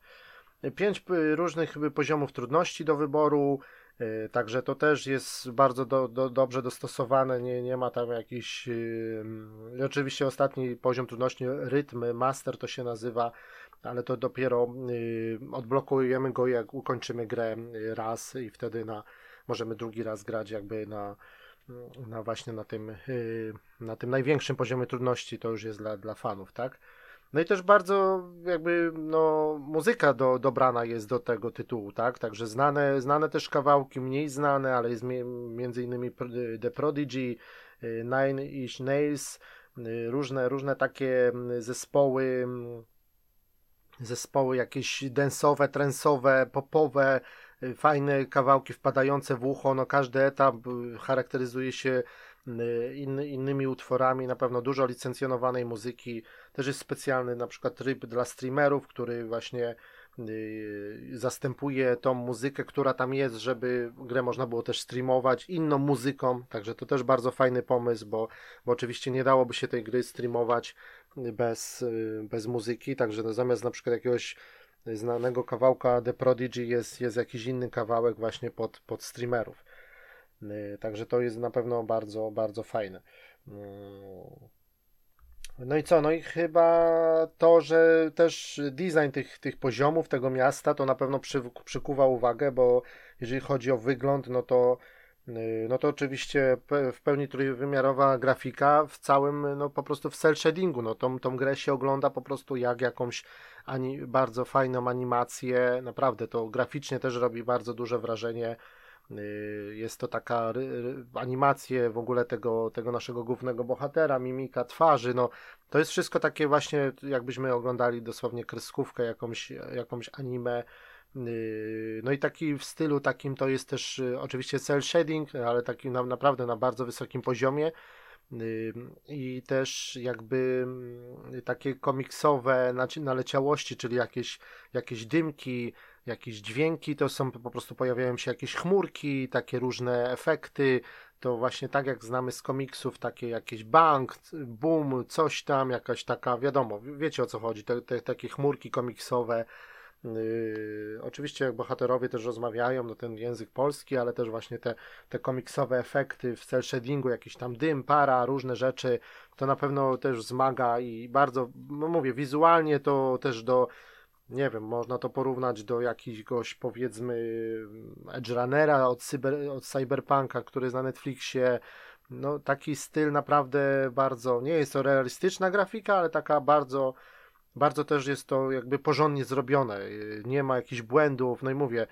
Pięć różnych poziomów trudności do wyboru, e, także to też jest bardzo do, do, dobrze dostosowane, nie, nie ma tam jakiś. Yy, oczywiście ostatni poziom trudności, rytm, master to się nazywa, ale to dopiero yy, odblokujemy go, jak ukończymy grę raz i wtedy na, możemy drugi raz grać jakby na, na właśnie na tym, na tym największym poziomie trudności, to już jest dla, dla fanów, tak? No i też bardzo jakby no, muzyka do, dobrana jest do tego tytułu, tak? Także znane, znane też kawałki, mniej znane, ale jest między innymi The Prodigy, y, Nine Inch Nails, y, różne, różne takie zespoły, zespoły jakieś densowe, trensowe, popowe, y, fajne kawałki wpadające w ucho, no każdy etap charakteryzuje się inny, innymi utworami, na pewno dużo licencjonowanej muzyki, też jest specjalny na przykład tryb dla streamerów, który właśnie y, zastępuje tą muzykę, która tam jest, żeby grę można było też streamować inną muzyką, także to też bardzo fajny pomysł, bo, bo oczywiście nie dałoby się tej gry streamować bez, y, bez muzyki, także no zamiast na przykład jakiegoś znanego kawałka The Prodigy jest, jest jakiś inny kawałek właśnie pod, pod streamerów. Y, także to jest na pewno bardzo, bardzo fajne. No i co? No i chyba to, że też design tych, tych poziomów, tego miasta, to na pewno przy, przykuwa uwagę, bo jeżeli chodzi o wygląd, no to y, no to oczywiście w pełni trójwymiarowa grafika w całym, no po prostu w cel shadingu, no tą, tą grę się ogląda po prostu jak jakąś ani bardzo fajną animację, naprawdę to graficznie też robi bardzo duże wrażenie, jest to taka animacje w ogóle tego, tego naszego głównego bohatera, mimika twarzy. No, to jest wszystko takie właśnie, jakbyśmy oglądali dosłownie kreskówkę, jakąś, jakąś anime. Y, no i taki w stylu takim to jest też y, oczywiście cel shading, ale taki na, naprawdę na bardzo wysokim poziomie i też jakby takie komiksowe naleciałości, czyli jakieś, jakieś dymki, jakieś dźwięki, to są po prostu pojawiają się jakieś chmurki, takie różne efekty, to właśnie tak jak znamy z komiksów, takie jakieś bang, boom, coś tam, jakaś taka, wiadomo, wiecie o co chodzi, te, te takie chmurki komiksowe. Yy, oczywiście bohaterowie też rozmawiają, no ten język polski, ale też właśnie te, te komiksowe efekty w cel shadingu, jakiś tam dym, para, różne rzeczy, to na pewno też wzmaga i bardzo, no mówię, wizualnie to też do nie wiem, można to porównać do jakiegoś powiedzmy Edge Runnera od, cyber, od Cyberpunka, który jest na Netflixie. No, taki styl naprawdę bardzo, nie jest to realistyczna grafika, ale taka bardzo, bardzo też jest to jakby porządnie zrobione. Nie ma jakichś błędów, no i mówię,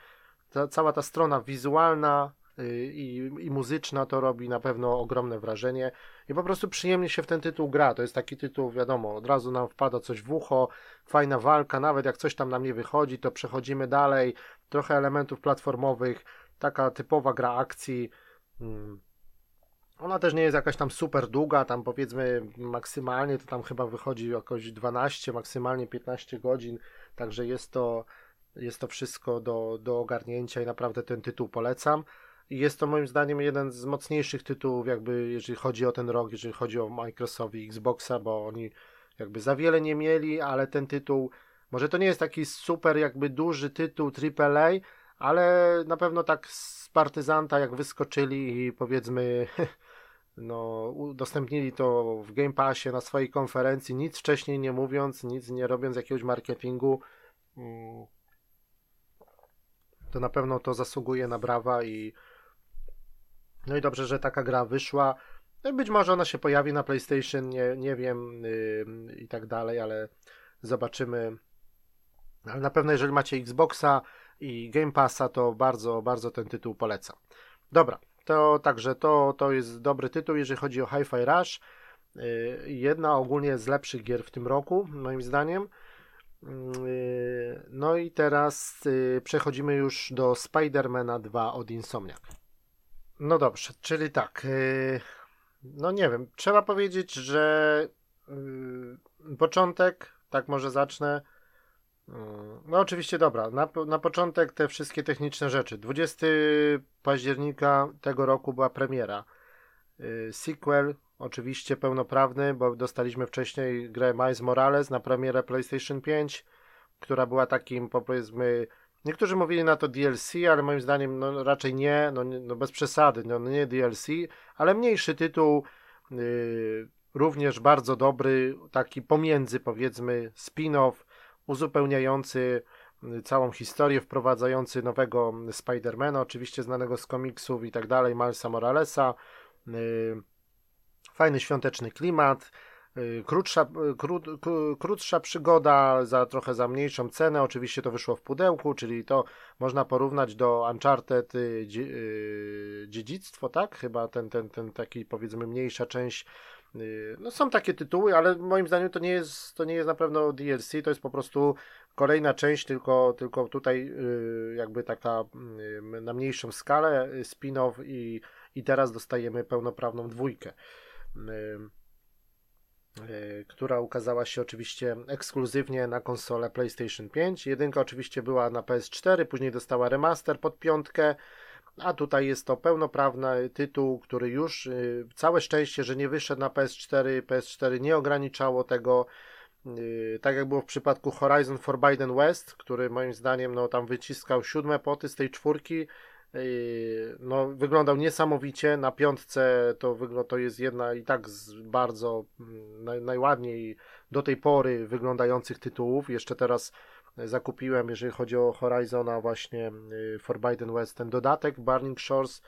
ta, cała ta strona wizualna, Y, i, i muzyczna to robi na pewno ogromne wrażenie i po prostu przyjemnie się w ten tytuł gra. To jest taki tytuł, wiadomo, od razu nam wpada coś w ucho, fajna walka, nawet jak coś tam nam nie wychodzi, to przechodzimy dalej, trochę elementów platformowych, taka typowa gra akcji. Mm. Ona też nie jest jakaś tam super długa, tam powiedzmy maksymalnie to tam chyba wychodzi jakoś 12, maksymalnie 15 godzin, także jest to, jest to wszystko do, do ogarnięcia i naprawdę ten tytuł polecam. Jest to moim zdaniem jeden z mocniejszych tytułów, jakby jeżeli chodzi o ten rok, jeżeli chodzi o Microsoft i Xboxa, bo oni jakby za wiele nie mieli, ale ten tytuł, może to nie jest taki super jakby duży tytuł AAA, ale na pewno tak z partyzanta jak wyskoczyli i powiedzmy (laughs) no, udostępnili to w Game Passie na swojej konferencji, nic wcześniej nie mówiąc, nic nie robiąc jakiegoś marketingu. Mm, to na pewno to zasługuje na brawa i no i dobrze, że taka gra wyszła. No być może ona się pojawi na PlayStation, nie, nie wiem yy, i tak dalej, ale zobaczymy. Ale na pewno jeżeli macie Xboxa i Game Passa, to bardzo, bardzo ten tytuł polecam. Dobra, to także to, to jest dobry tytuł, jeżeli chodzi o Hi-Fi Rush. Yy, jedna ogólnie z lepszych gier w tym roku, moim zdaniem. Yy, no i teraz yy, przechodzimy już do Spidermana 2 od Insomniac. No dobrze, czyli tak. No nie wiem, trzeba powiedzieć, że początek, tak może zacznę. No oczywiście dobra, na, na początek te wszystkie techniczne rzeczy. 20 października tego roku była premiera. Sequel oczywiście pełnoprawny, bo dostaliśmy wcześniej grę Miles Morales na premierę PlayStation 5, która była takim powiedzmy Niektórzy mówili na to DLC, ale moim zdaniem no, raczej nie, no, no bez przesady, no, nie DLC, ale mniejszy tytuł, yy, również bardzo dobry, taki pomiędzy powiedzmy spin-off, uzupełniający y, całą historię, wprowadzający nowego Spidermana, oczywiście znanego z komiksów i tak dalej, Milesa Moralesa. Yy, fajny świąteczny klimat, krótsza, y, krót, krótsza przygoda za trochę za mniejszą cenę. Oczywiście to wyszło w pudełku, czyli to można porównać do Uncharted y, Dziedzictwo, tak? Chyba ten, ten, ten taki powiedzmy mniejsza część. No są takie tytuły, ale moim zdaniem to nie jest, to nie jest na pewno DLC, to jest po prostu kolejna część, tylko, tylko tutaj jakby taka na mniejszą skalę spin-off i, i teraz dostajemy pełnoprawną dwójkę. Y, y, która ukazała się oczywiście ekskluzywnie na konsolę PlayStation 5. Jedynka oczywiście była na PS4, później dostała remaster pod piątkę, a tutaj jest to pełnoprawny tytuł, który już y, całe szczęście, że nie wyszedł na PS4. PS4 nie ograniczało tego. Tak jak było w przypadku Horizon Forbidden West, który moim zdaniem no, tam wyciskał siódme poty z tej czwórki, no, wyglądał niesamowicie. Na piątce to, to jest jedna i tak z bardzo mm, naj, najładniej do tej pory wyglądających tytułów. Jeszcze teraz zakupiłem, jeżeli chodzi o Horizona, właśnie yy, Forbidden West, ten dodatek Burning Shores,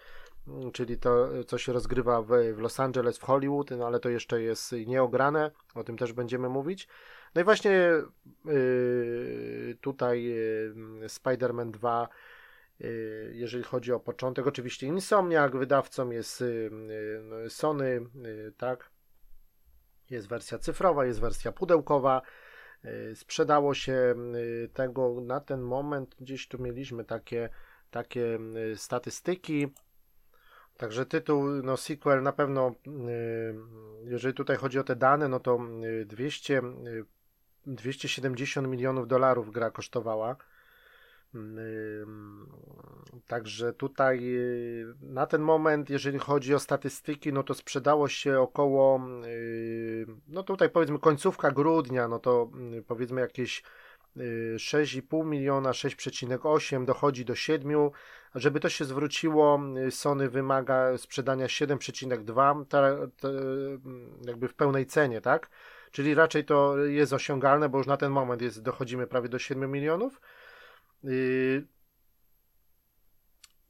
mm, czyli to, co się rozgrywa w, w Los Angeles, w Hollywood, no ale to jeszcze jest nieograne, o tym też będziemy mówić. No i właśnie yy, tutaj yy, Spider-Man 2 Y, jeżeli chodzi o początek. Oczywiście Insomniac, wydawcą jest y, y, Sony, tak. Jest wersja cyfrowa, jest wersja pudełkowa. Sprzedało się tego na ten moment, gdzieś tu mieliśmy takie, takie statystyki. Także tytuł, no sequel na pewno, jeżeli tutaj chodzi o te dane, no to 200, 270 milionów dolarów gra kosztowała. Także tutaj y, na ten moment, jeżeli chodzi o statystyki, no to sprzedało się około, y, no tutaj powiedzmy końcówka grudnia, no to y, powiedzmy jakieś 6,5 miliona, 6,8 dochodzi do 7. Żeby to się zwróciło, Sony wymaga sprzedania 7,2 jakby w pełnej cenie, tak? Czyli raczej to jest osiągalne, bo już na ten moment jest, dochodzimy prawie do 7 milionów.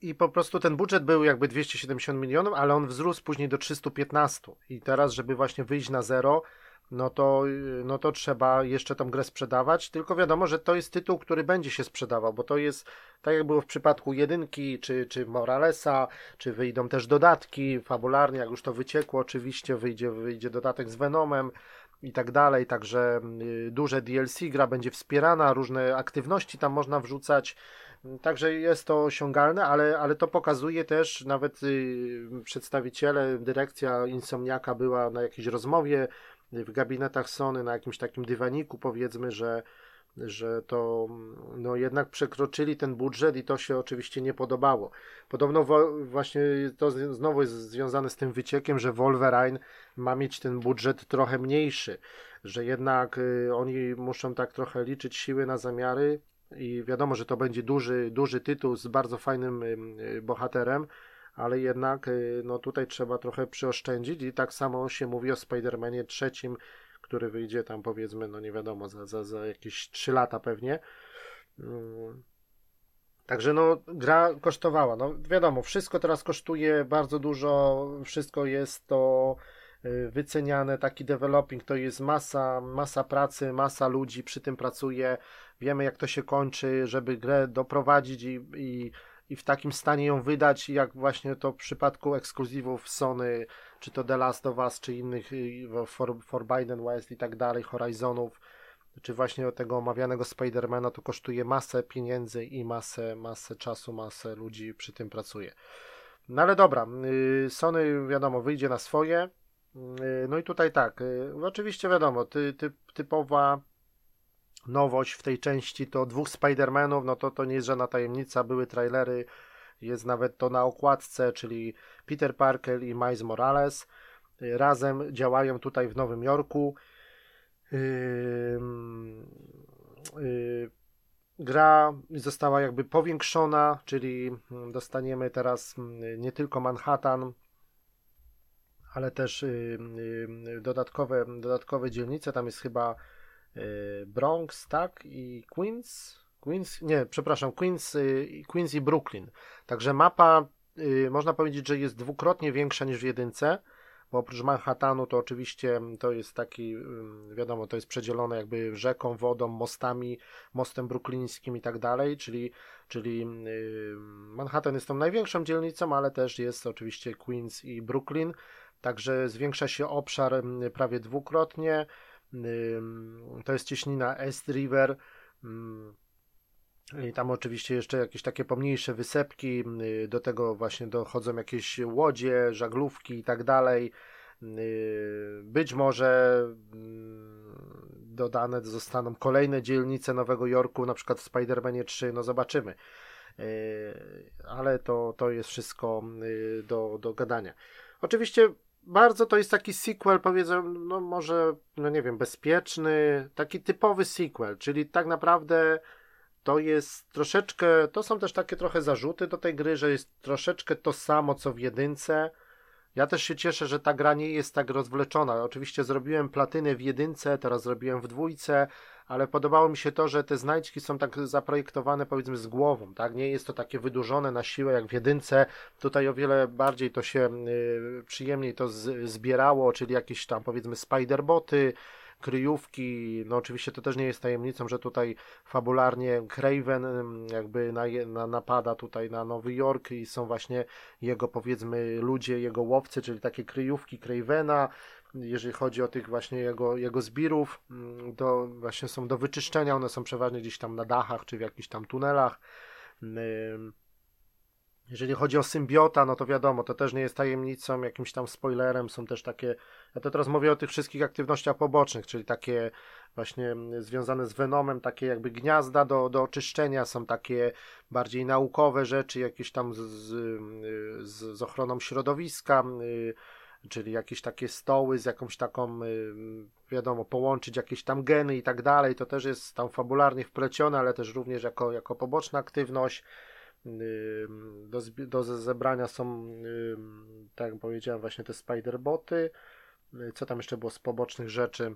I po prostu ten budżet był jakby 270 milionów, ale on wzrósł później do 315. I teraz, żeby właśnie wyjść na zero, no to, no to trzeba jeszcze tą grę sprzedawać. Tylko wiadomo, że to jest tytuł, który będzie się sprzedawał, bo to jest tak jak było w przypadku jedynki, czy, czy Moralesa, czy wyjdą też dodatki fabularnie, jak już to wyciekło, oczywiście wyjdzie, wyjdzie dodatek z Venomem i tak dalej, także y, duże DLC, gra będzie wspierana, różne aktywności tam można wrzucać, także jest to osiągalne, ale, ale to pokazuje też, nawet y, przedstawiciele, dyrekcja Insomniaka była na jakiejś rozmowie w gabinetach Sony, na jakimś takim dywaniku powiedzmy, że że to no jednak przekroczyli ten budżet i to się oczywiście nie podobało. Podobno właśnie to znowu jest związane z tym wyciekiem, że Wolverine ma mieć ten budżet trochę mniejszy, że jednak y, oni muszą tak trochę liczyć siły na zamiary i wiadomo, że to będzie duży, duży tytuł z bardzo fajnym bohaterem, ale jednak y, no tutaj trzeba trochę przyoszczędzić i tak samo się mówi o Spider-Manie trzecim, który wyjdzie tam powiedzmy, no nie wiadomo, za, za, za jakieś 3 lata pewnie. Mm. Także no, gra kosztowała. No wiadomo, wszystko teraz kosztuje bardzo dużo, wszystko jest to y, wyceniane, taki developing to jest masa, masa pracy, masa ludzi przy tym pracuje. Wiemy jak to się kończy, żeby grę doprowadzić i, i, i w takim stanie ją wydać, jak właśnie to w przypadku ekskluzywów Sony, czy to The Last of Us, czy innych y, For, Forbidden West i tak dalej, Horizonów czy właśnie tego omawianego Spidermana to kosztuje masę pieniędzy i masę, masę czasu, masę ludzi przy tym pracuje. No ale dobra, y, Sony wiadomo wyjdzie na swoje. Y, no i tutaj tak, oczywiście wiadomo, ty, ty, typowa nowość w tej części to dwóch Spidermanów, no to to nie jest żadna tajemnica, były trailery, jest nawet to na okładce, czyli Peter Parker i Miles Morales. Razem działają tutaj w Nowym Jorku. Yy, gra została jakby powiększona, czyli dostaniemy teraz nie tylko Manhattan, ale też y, y, dodatkowe, dodatkowe dzielnice. Tam jest chyba y, Bronx, tak? I Queens. Queens, nie, przepraszam, Queens, Queens i Brooklyn. Także mapa, można powiedzieć, że jest dwukrotnie większa niż w jedynce bo oprócz Manhattanu to oczywiście to jest taki, wiadomo, to jest przedzielone jakby rzeką, wodą, mostami, mostem bruklińskim i tak dalej, czyli, czyli Manhattan jest tą największą dzielnicą, ale też jest oczywiście Queens i Brooklyn, także zwiększa się obszar prawie dwukrotnie, to jest cieśnina East River, i tam oczywiście jeszcze jakieś takie pomniejsze wysepki, do tego właśnie dochodzą jakieś łodzie, żaglówki i tak dalej. Być może dodane zostaną kolejne dzielnice Nowego Jorku, na przykład w Spider-Manie 3, no zobaczymy. Ale to, to jest wszystko do, do gadania. Oczywiście bardzo to jest taki sequel, powiedzmy, no może, no nie wiem, bezpieczny, taki typowy sequel, czyli tak naprawdę to jest troszeczkę, to są też takie trochę zarzuty do tej gry, że jest troszeczkę to samo co w jedynce. Ja też się cieszę, że ta gra nie jest tak rozwleczona. Oczywiście zrobiłem platynę w jedynce, teraz zrobiłem w dwójce, ale podobało mi się to, że te znajdźki są tak zaprojektowane powiedzmy z głową, tak? Nie jest to takie wydłużone na siłę jak w jedynce. Tutaj o wiele bardziej to się y, przyjemniej to z, zbierało, czyli jakieś tam powiedzmy spiderboty, kryjówki. No oczywiście to też nie jest tajemnicą, że tutaj fabularnie Craven jakby na, na, napada tutaj na Nowy Jork i są właśnie jego powiedzmy ludzie, jego łowcy, czyli takie kryjówki Cravena. Jeżeli chodzi o tych właśnie jego, jego zbirów, to właśnie są do wyczyszczenia, one są przeważnie gdzieś tam na dachach czy w jakichś tam tunelach. Jeżeli chodzi o symbiota, no to wiadomo, to też nie jest tajemnicą, jakimś tam spoilerem, są też takie, ja to teraz mówię o tych wszystkich aktywnościach pobocznych, czyli takie właśnie związane z Venomem, takie jakby gniazda do, do oczyszczenia, są takie bardziej naukowe rzeczy, jakieś tam z, z, z ochroną środowiska, y, czyli jakieś takie stoły z jakąś taką, y, wiadomo, połączyć jakieś tam geny i tak dalej, to też jest tam fabularnie wplecione, ale też również jako, jako poboczna aktywność, do, do zebrania są, tak jak powiedziałem, właśnie te spiderboty. Co tam jeszcze było z pobocznych rzeczy?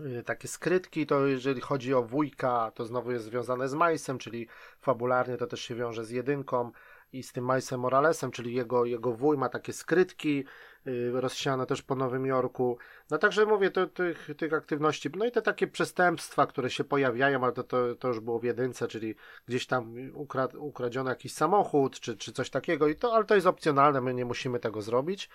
Y, takie skrytki, to jeżeli chodzi o wujka, to znowu jest związane z Majsem, czyli fabularnie to też się wiąże z jedynką i z tym Majsem Moralesem, czyli jego, jego wuj ma takie skrytki yy, rozsiane też po Nowym Jorku. No także mówię, to, tych, tych aktywności, no i te takie przestępstwa, które się pojawiają, ale to, to, to już było w jedynce, czyli gdzieś tam ukra ukradziono jakiś samochód, czy, czy coś takiego, i to, ale to jest opcjonalne, my nie musimy tego zrobić.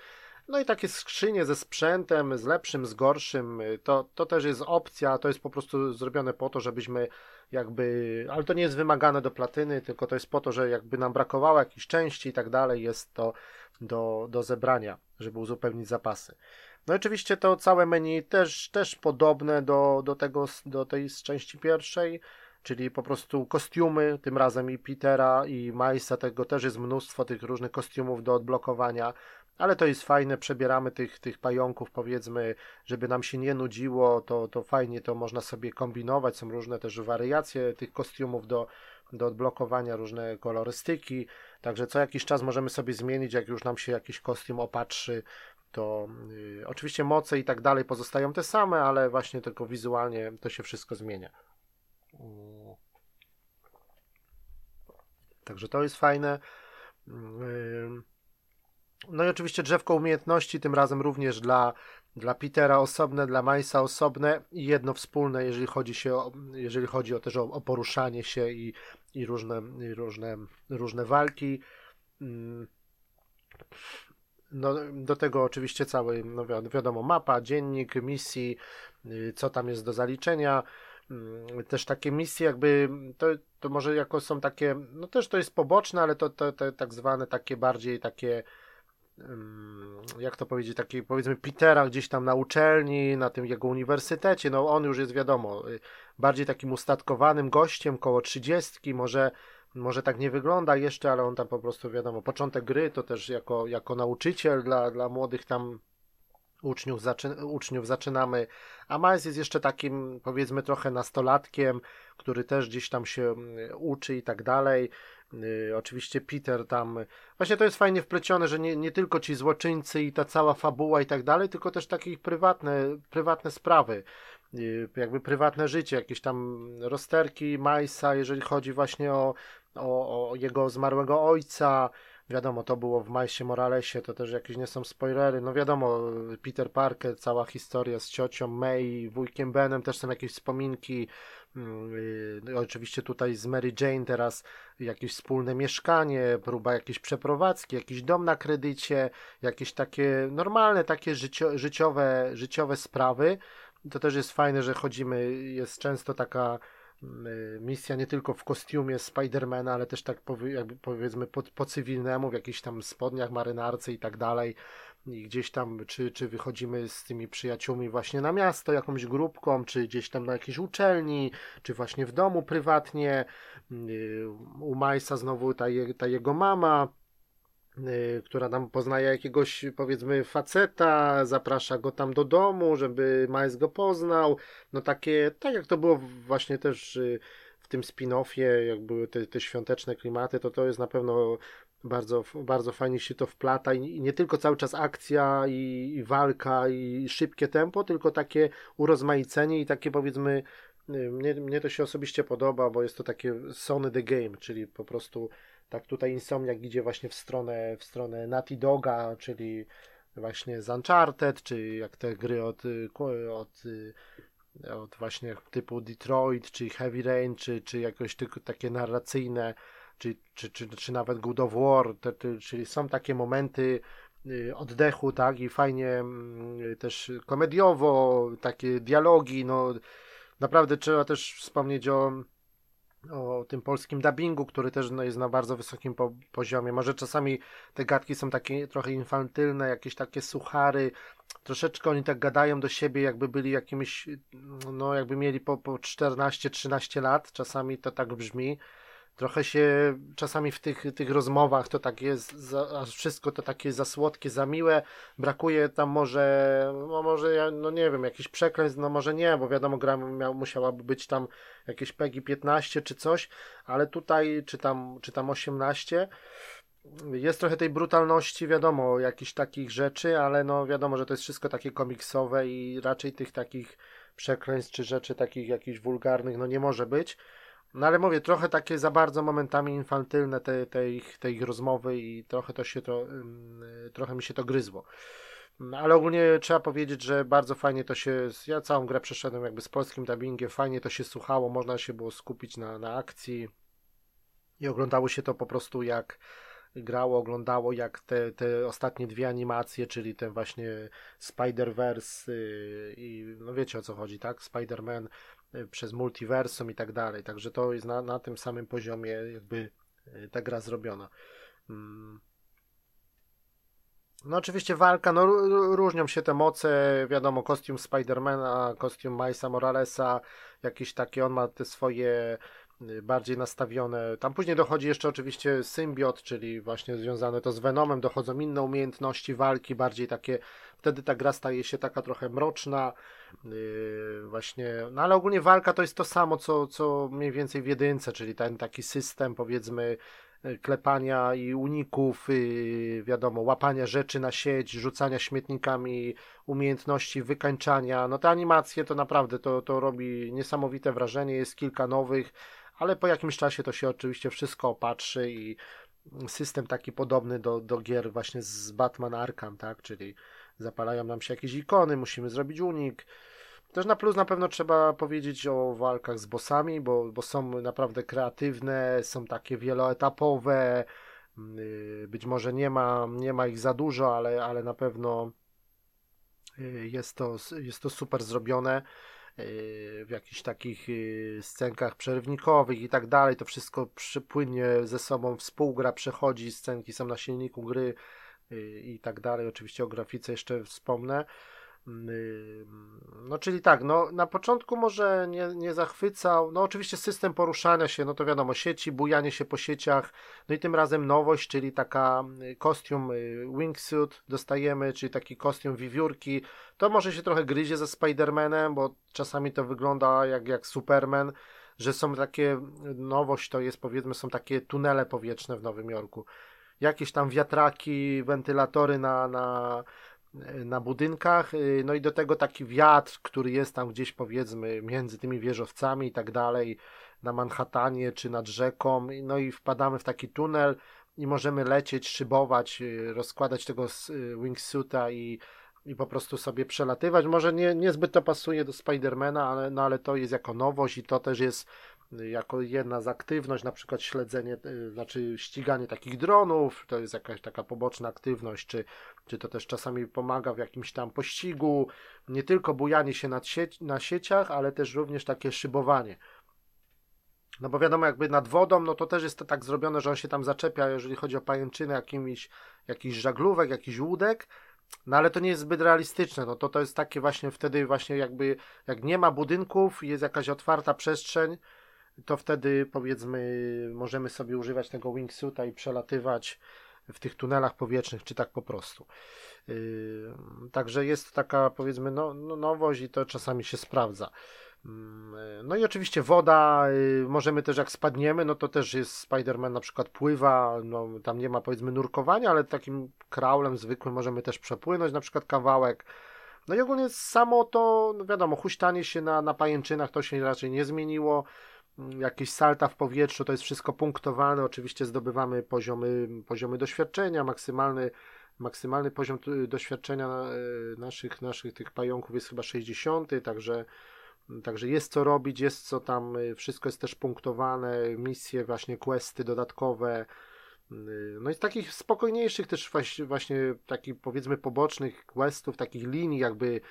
No i takie skrzynie ze sprzętem, z lepszym, z gorszym, to, to też jest opcja, to jest po prostu zrobione po to, żebyśmy jakby, ale to nie jest wymagane do platyny, tylko to jest po to, że jakby nam brakowało jakichś części i tak dalej, jest to do, do zebrania, żeby uzupełnić zapasy. No oczywiście to całe menu też, też podobne do, do tego, do tej z części pierwszej, czyli po prostu kostiumy, tym razem i Petera i Majsa, tego też jest mnóstwo tych różnych kostiumów do odblokowania, ale to jest fajne, przebieramy tych, tych pająków, powiedzmy, żeby nam się nie nudziło, to, to fajnie to można sobie kombinować, są różne też wariacje tych kostiumów do, do odblokowania, różne kolorystyki, Także co jakiś czas możemy sobie zmienić, jak już nam się jakiś kostium opatrzy, to y, oczywiście moce i tak dalej pozostają te same, ale właśnie tylko wizualnie to się wszystko zmienia. Także to jest fajne. Mm, no i oczywiście drzewko umiejętności, tym razem również dla, dla Petera osobne, dla Majsa osobne i jedno wspólne, jeżeli chodzi, się o, jeżeli chodzi o też o, o poruszanie się i, i, różne, i różne, różne walki. Mm. No, do tego oczywiście cały, no wiadomo, mapa, dziennik misji, y, co tam jest do zaliczenia. Mm, też takie misje, jakby to, to może jako są takie, no też to jest poboczne, ale to, to, to tak zwane takie bardziej takie jak to powiedzieć, taki powiedzmy Petera gdzieś tam na uczelni, na tym jego uniwersytecie, no on już jest wiadomo, bardziej takim ustatkowanym gościem, koło trzydziestki, może, może tak nie wygląda jeszcze, ale on tam po prostu wiadomo, początek gry to też jako, jako nauczyciel dla, dla młodych tam uczniów, zaczy, uczniów zaczynamy, a Miles jest jeszcze takim powiedzmy trochę nastolatkiem, który też gdzieś tam się mm, uczy i tak dalej. Yy, oczywiście Peter tam. Właśnie to jest fajnie wplecione, że nie, nie tylko ci złoczyńcy i ta cała fabuła i tak dalej, tylko też takie prywatne, prywatne sprawy. Yy, jakby prywatne życie, jakieś tam rozterki Majsa, jeżeli chodzi właśnie o, o, o jego zmarłego ojca, Wiadomo, to było w Majsie Moralesie, to też jakieś nie są spoilery. No wiadomo, Peter Parker, cała historia z ciocią May, wujkiem Benem, też są jakieś wspominki. Yy, oczywiście tutaj z Mary Jane teraz jakieś wspólne mieszkanie, próba jakiejś przeprowadzki, jakiś dom na kredycie, jakieś takie normalne, takie życio, życiowe, życiowe sprawy. To też jest fajne, że chodzimy, jest często taka misja nie tylko w kostiumie Spidermana, ale też tak powie, jakby powiedzmy po, po cywilnemu, w jakichś tam spodniach, marynarce i tak dalej. I gdzieś tam, czy, czy wychodzimy z tymi przyjaciółmi właśnie na miasto, jakąś grupką, czy gdzieś tam na jakiejś uczelni, czy właśnie w domu prywatnie. Y, u Majsa znowu ta, je, ta jego mama Y, która tam poznaje jakiegoś powiedzmy faceta, zaprasza go tam do domu, żeby Miles go poznał. No takie, tak jak to było właśnie też y, w tym spin-offie, jak były te, te świąteczne klimaty, to to jest na pewno bardzo, bardzo fajnie się to wplata i nie tylko cały czas akcja i, i walka i szybkie tempo, tylko takie urozmaicenie i takie powiedzmy y, mnie, mnie to się osobiście podoba, bo jest to takie Sony the Game, czyli po prostu tak tutaj Insomniak idzie właśnie w stronę, w stronę Naughty Doga, czyli właśnie z Uncharted, czy jak te gry od, od, od właśnie typu Detroit, czy Heavy Rain, czy, czy jakoś tylko takie narracyjne, czy, czy, czy, czy nawet God of War, te, te, czyli są takie momenty y, oddechu, tak, i fajnie mm, też komediowo, takie dialogi, no naprawdę trzeba też wspomnieć o o tym polskim dubbingu, który też no, jest na bardzo wysokim po poziomie. Może czasami te gadki są takie trochę infantylne, jakieś takie suchary. Troszeczkę oni tak gadają do siebie, jakby byli jakimiś, no jakby mieli po, po 14-13 lat. Czasami to tak brzmi trochę się czasami w tych, tych rozmowach to tak jest, za, wszystko to takie za słodkie, za miłe, brakuje tam może, no może ja, no nie wiem, jakiś przekleństw, no może nie, bo wiadomo, gra miał, musiałaby być tam jakieś PEGI 15 czy coś, ale tutaj, czy tam, czy tam 18, jest trochę tej brutalności, wiadomo, jakichś takich rzeczy, ale no wiadomo, że to jest wszystko takie komiksowe i raczej tych takich przekleństw czy rzeczy takich jakichś wulgarnych, no nie może być. No ale mówię, trochę takie za bardzo momentami infantylne te, te, ich, te ich rozmowy i trochę to się to, trochę mi się to gryzło. No, ale ogólnie trzeba powiedzieć, że bardzo fajnie to się, ja całą grę przeszedłem jakby z polskim dubbingiem, fajnie to się słuchało, można się było skupić na, na akcji i oglądało się to po prostu jak grało, oglądało jak te, te ostatnie dwie animacje, czyli ten właśnie Spider-Verse y, i no wiecie o co chodzi, tak? Spider-Man przez multiversum i tak dalej. Także to jest na, na tym samym poziomie jakby y, ta gra zrobiona. Mm. No oczywiście walka, no różnią się te moce, wiadomo, kostium Spidermana, kostium Milesa Moralesa, jakieś takie, on ma te swoje y, bardziej nastawione. Tam później dochodzi jeszcze oczywiście symbiot, czyli właśnie związane to z Venomem, dochodzą inne umiejętności walki, bardziej takie, wtedy ta gra staje się taka trochę mroczna, właśnie, no ale ogólnie walka to jest to samo, co, co mniej więcej w jedynce, czyli ten taki system, powiedzmy, klepania i uników, y, wiadomo, łapania rzeczy na sieć, rzucania śmietnikami, umiejętności wykańczania. No te animacje to naprawdę to, to robi niesamowite wrażenie, jest kilka nowych, ale po jakimś czasie to się oczywiście wszystko opatrzy i system taki podobny do, do gier właśnie z Batman Arkham, tak, czyli zapalają nam się jakieś ikony, musimy zrobić unik, też na plus na pewno trzeba powiedzieć o walkach z bossami, bo, bo są naprawdę kreatywne, są takie wieloetapowe. Mm, być może nie ma, nie ma ich za dużo, ale, ale na pewno y, jest to, jest to super zrobione y, w jakichś takich y, scenkach przerywnikowych i tak dalej. To wszystko przypłynnie ze sobą współgra, przechodzi, scenki są na silniku gry i tak dalej. Oczywiście o grafice jeszcze wspomnę. No czyli tak, no na początku może nie, nie zachwycał, no oczywiście system poruszania się, no to wiadomo, sieci, bujanie się po sieciach, no i tym razem nowość, czyli taka y, kostium y, wingsuit dostajemy, czyli taki kostium wiewiórki, to może się trochę gryzie ze Spider-Manem, bo czasami to wygląda jak, jak Superman, że są takie, nowość to jest powiedzmy, są takie tunele powietrzne w Nowym Jorku, jakieś tam wiatraki, wentylatory na, na na budynkach, y, no i do tego taki wiatr, który jest tam gdzieś powiedzmy między tymi wieżowcami i tak dalej, na Manhattanie czy nad rzeką, no i wpadamy w taki tunel i możemy lecieć, szybować, y, rozkładać tego y, wingsuita i, i po prostu sobie przelatywać. Może nie, niezbyt to pasuje do Spidermana, ale, no ale to jest jako nowość i to też jest jako jedna z aktywność, na przykład śledzenie, y, znaczy ściganie takich dronów, to jest jakaś taka poboczna aktywność, czy, czy to też czasami pomaga w jakimś tam pościgu, nie tylko bujanie się nad na sieciach, ale też również takie szybowanie. No bo wiadomo, jakby nad wodą, no to też jest to tak zrobione, że on się tam zaczepia, jeżeli chodzi o pajęczynę, jakimiś, jakiś żaglówek, jakiś łódek, no ale to nie jest zbyt realistyczne, no to to jest takie właśnie wtedy właśnie jakby, jak nie ma budynków, jest jakaś otwarta przestrzeń, to wtedy powiedzmy możemy sobie używać tego wingsuita i przelatywać w tych tunelach powietrznych, czy tak po prostu. Yy, także jest taka powiedzmy no, no, nowość i to czasami się sprawdza. Yy, no i oczywiście woda, yy, możemy też jak spadniemy, no to też jest Spider-Man na przykład pływa, no tam nie ma powiedzmy nurkowania, ale takim kraulem zwykłym możemy też przepłynąć na przykład kawałek. No i ogólnie samo to, no wiadomo, huśtanie się na, na pajęczynach to się raczej nie zmieniło jakieś salta w powietrzu, to jest wszystko punktowane. Oczywiście zdobywamy poziomy, poziomy doświadczenia, maksymalny, maksymalny poziom doświadczenia e, naszych, naszych tych pająków jest chyba 60, także, także jest co robić, jest co tam, e, wszystko jest też punktowane, misje, właśnie questy dodatkowe. No i z takich spokojniejszych też właśnie takich powiedzmy pobocznych questów, takich linii jakby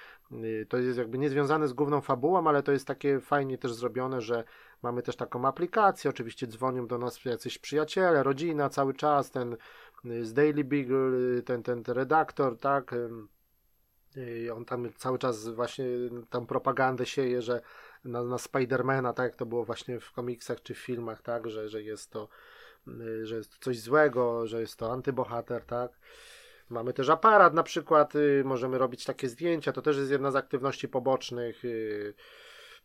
to jest jakby niezwiązane z główną fabułą, ale to jest takie fajnie też zrobione, że mamy też taką aplikację, oczywiście dzwonią do nas jacyś przyjaciele, rodzina cały czas, ten y, z Daily Beagle, y, ten, ten, redaktor, tak, on tam cały czas właśnie tam propagandę sieje, że na, na Spidermana, tak jak to było właśnie w komiksach czy w filmach, tak, że, że jest to Y, że jest to coś złego, że jest to antybohater, tak? Mamy też aparat na przykład, y, możemy robić takie zdjęcia, to też jest jedna z aktywności pobocznych.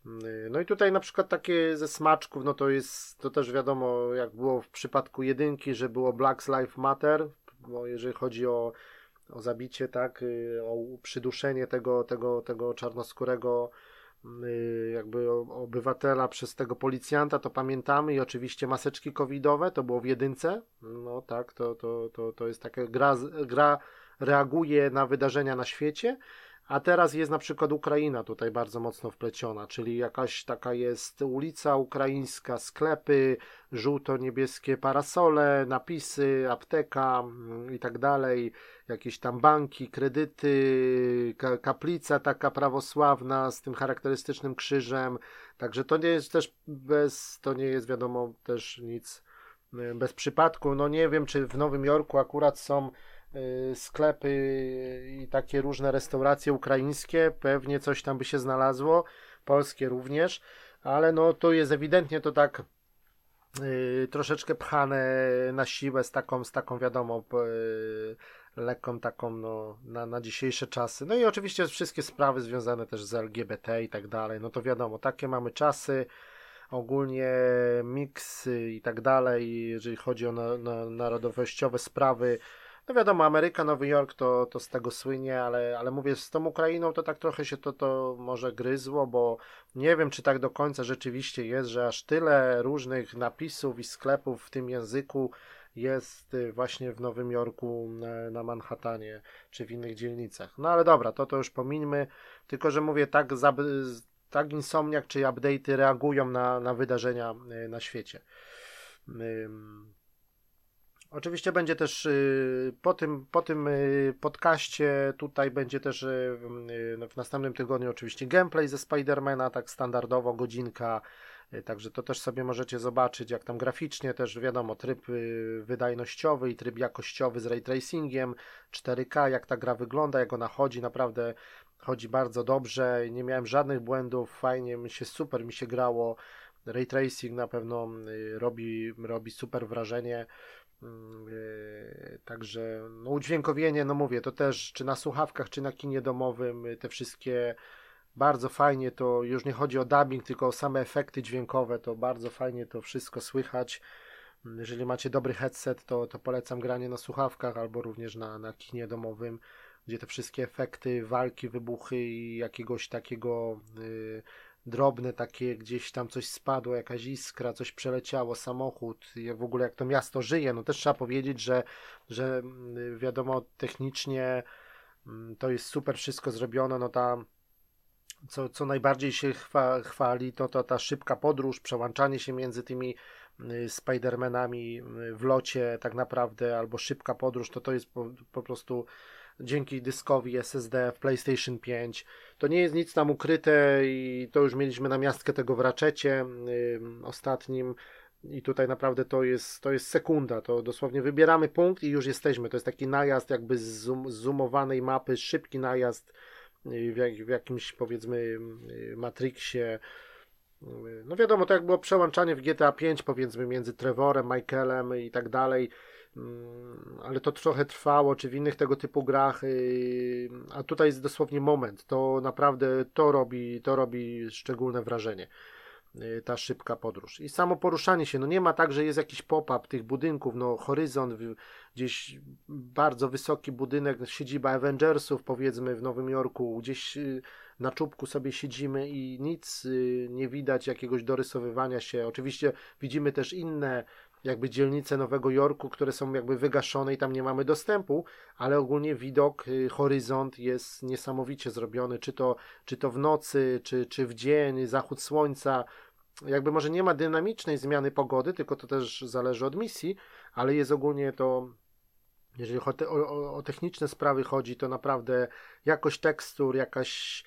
Y, no i tutaj na przykład takie ze smaczków, no to jest, to też wiadomo, jak było w przypadku jedynki, że było Black Lives Matter, bo jeżeli chodzi o, o zabicie, tak, o przyduszenie tego, tego, tego czarnoskórego Y, jakby obywatela przez tego policjanta, to pamiętamy i oczywiście maseczki covidowe, to było w jedynce, no tak, to, to, to, to jest taka gra, gra reaguje na wydarzenia na świecie, a teraz jest na przykład Ukraina tutaj bardzo mocno wpleciona, czyli jakaś taka jest ulica ukraińska, sklepy, żółto-niebieskie parasole, napisy, apteka mm, i tak dalej, jakieś tam banki, kredyty, kaplica taka prawosławna z tym charakterystycznym krzyżem. Także to nie jest też bez, to nie jest wiadomo też nic y, bez przypadku. No nie wiem, czy w Nowym Jorku akurat są sklepy i takie różne restauracje ukraińskie, pewnie coś tam by się znalazło, polskie również, ale no to jest ewidentnie to tak y, troszeczkę pchane na siłę z taką, z taką wiadomo, y, lekką taką no, na, na dzisiejsze czasy. No i oczywiście wszystkie sprawy związane też z LGBT i tak dalej, no to wiadomo, takie mamy czasy, ogólnie miksy i tak dalej, jeżeli chodzi o na, na, narodowościowe sprawy. No wiadomo, Ameryka, Nowy Jork to, to z tego słynie, ale, ale mówię, z tą Ukrainą to tak trochę się to, to może gryzło, bo nie wiem, czy tak do końca rzeczywiście jest, że aż tyle różnych napisów i sklepów w tym języku jest y, właśnie w Nowym Jorku, na, na Manhattanie czy w innych dzielnicach. No ale dobra, to to już pomińmy, tylko że mówię, tak, tak Insomniak czy update'y reagują na, na wydarzenia y, na świecie. Oczywiście będzie też y, po tym, po tym podcaście tutaj będzie też w następnym tygodniu oczywiście gameplay ze Spidermana, tak standardowo godzinka Y, także to też sobie możecie zobaczyć, jak tam graficznie też wiadomo, tryb y, wydajnościowy i tryb jakościowy z ray tracingiem, 4K, jak ta gra wygląda, jak ona chodzi, naprawdę chodzi bardzo dobrze, nie miałem żadnych błędów, fajnie mi się, super mi się grało, ray tracing na pewno y, robi, robi super wrażenie. Mm, także no, udźwiękowienie, no mówię, to też czy na słuchawkach, czy na kinie domowym, te wszystkie bardzo fajnie to, już nie chodzi o dubbing, tylko o same efekty dźwiękowe, to bardzo fajnie to wszystko słychać. Jeżeli macie dobry headset, to, to polecam granie na słuchawkach albo również na, na kinie domowym, gdzie te wszystkie efekty, walki, wybuchy i jakiegoś takiego y, drobne takie, gdzieś tam coś spadło, jakaś iskra, coś przeleciało, samochód, w ogóle jak to miasto żyje, no też trzeba powiedzieć, że, że y, wiadomo, technicznie y, to jest super wszystko zrobione, no ta co, co najbardziej się chwa, chwali, to, to ta szybka podróż, przełączanie się między tymi y, Spidermanami w locie tak naprawdę, albo szybka podróż, to to jest po, po prostu dzięki dyskowi SSD w PlayStation 5. To nie jest nic tam ukryte i to już mieliśmy na miastkę tego w Ratchecie yy, ostatnim i tutaj naprawdę to jest, to jest sekunda, to dosłownie wybieramy punkt i już jesteśmy. To jest taki najazd jakby z zoom, zoomowanej mapy, szybki najazd w, jak, w jakimś powiedzmy Matrixie. No wiadomo, to jak było przełączanie w GTA 5 powiedzmy między Trevorem, Michaelem i tak dalej, ale to trochę trwało, czy w innych tego typu grach, y, a tutaj jest dosłownie moment, to naprawdę to robi, to robi szczególne wrażenie. Y, ta szybka podróż. I samo poruszanie się, no nie ma tak, że jest jakiś pop-up tych budynków, no horyzont, gdzieś bardzo wysoki budynek, siedziba Avengersów powiedzmy w Nowym Jorku, gdzieś y, na czubku sobie siedzimy i nic nie widać jakiegoś dorysowywania się. Oczywiście widzimy też inne jakby dzielnice Nowego Jorku, które są jakby wygaszone i tam nie mamy dostępu, ale ogólnie widok, horyzont jest niesamowicie zrobiony, czy to, czy to w nocy, czy, czy w dzień, zachód słońca, jakby może nie ma dynamicznej zmiany pogody, tylko to też zależy od misji, ale jest ogólnie to, jeżeli o, o, o techniczne sprawy chodzi, to naprawdę jakość tekstur, jakaś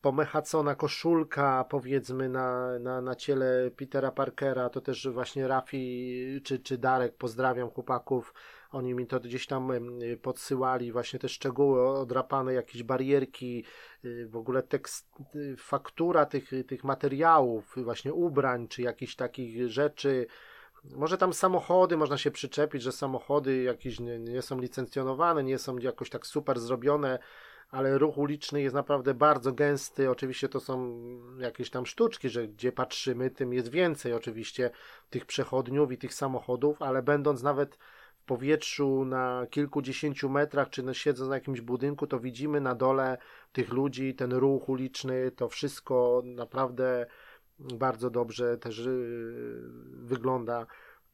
pomechacona koszulka, powiedzmy, na, na, na ciele Petera Parkera, to też właśnie Rafi czy, czy Darek, pozdrawiam chłopaków, oni mi to gdzieś tam podsyłali, właśnie te szczegóły, odrapane jakieś barierki, y, w ogóle tekst, y, faktura tych, tych materiałów, właśnie ubrań, czy jakichś takich rzeczy. Może tam samochody, można się przyczepić, że samochody jakieś nie, nie są licencjonowane, nie są jakoś tak super zrobione, ale ruch uliczny jest naprawdę bardzo gęsty. Oczywiście to są jakieś tam sztuczki, że gdzie patrzymy, tym jest więcej oczywiście tych przechodniów i tych samochodów, ale będąc nawet powietrzu na kilkudziesięciu metrach, czy siedząc na jakimś budynku, to widzimy na dole tych ludzi, ten ruch uliczny, to wszystko naprawdę bardzo dobrze też y, wygląda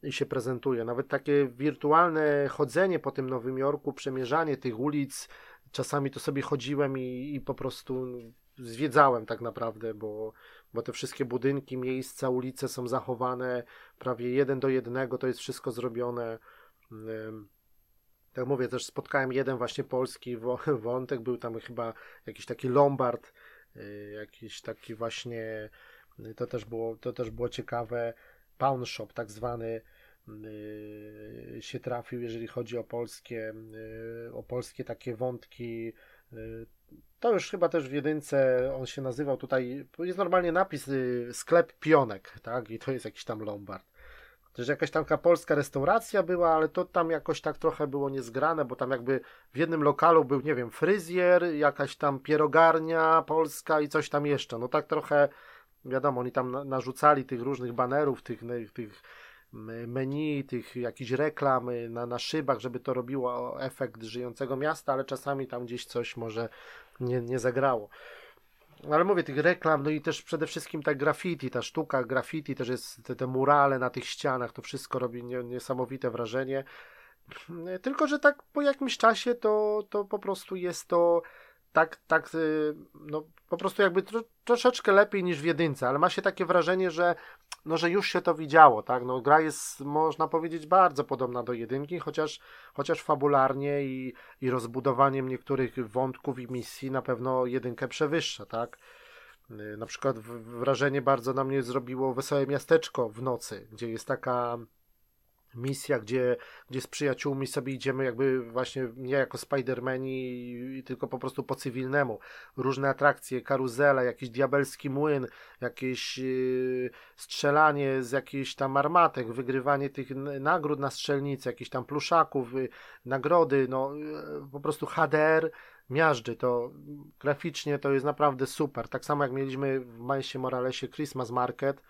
i się prezentuje. Nawet takie wirtualne chodzenie po tym Nowym Jorku, przemierzanie tych ulic, czasami to sobie chodziłem i, i po prostu zwiedzałem tak naprawdę, bo, bo te wszystkie budynki, miejsca, ulice są zachowane prawie jeden do jednego, to jest wszystko zrobione tak mówię, też spotkałem jeden właśnie polski (laughs) wątek, był tam chyba jakiś taki Lombard, y, jakiś taki właśnie, to też było, to też było ciekawe, pawn shop tak zwany się trafił, jeżeli chodzi o polskie, o polskie takie wątki. To już chyba też w jedynce on się nazywał tutaj, jest normalnie napis sklep pionek, tak? I to jest jakiś tam Lombard. Też jakaś taka polska restauracja była, ale to tam jakoś tak trochę było niezgrane, bo tam jakby w jednym lokalu był, nie wiem, fryzjer, jakaś tam pierogarnia polska i coś tam jeszcze. No tak trochę wiadomo, oni tam narzucali tych różnych banerów, tych, tych menu, tych jakichś reklam na, na szybach, żeby to robiło efekt żyjącego miasta, ale czasami tam gdzieś coś może nie, nie zagrało. Ale mówię, tych reklam, no i też przede wszystkim ta graffiti, ta sztuka graffiti, też jest te, te murale na tych ścianach, to wszystko robi niesamowite wrażenie. Tylko, że tak po jakimś czasie to, to po prostu jest to tak, tak, y, no po prostu jakby tro, troszeczkę lepiej niż w jedynce, ale ma się takie wrażenie, że no, że już się to widziało, tak, no gra jest, można powiedzieć, bardzo podobna do jedynki, chociaż, chociaż fabularnie i, i rozbudowaniem niektórych wątków i misji na pewno jedynkę przewyższa, tak, y, na przykład wrażenie bardzo na mnie zrobiło Wesołe Miasteczko w nocy, gdzie jest taka misja, gdzie, gdzie z przyjaciółmi sobie idziemy jakby właśnie nie jako Spidermani, tylko po prostu po cywilnemu. Różne atrakcje, karuzele, jakiś diabelski młyn, jakieś yy, strzelanie z jakichś tam armatek, wygrywanie tych nagród na strzelnicy, jakichś tam pluszaków, yy, nagrody, no yy, po prostu HDR miażdży, to graficznie to jest naprawdę super. Tak samo jak mieliśmy w Milesie Moralesie Christmas Market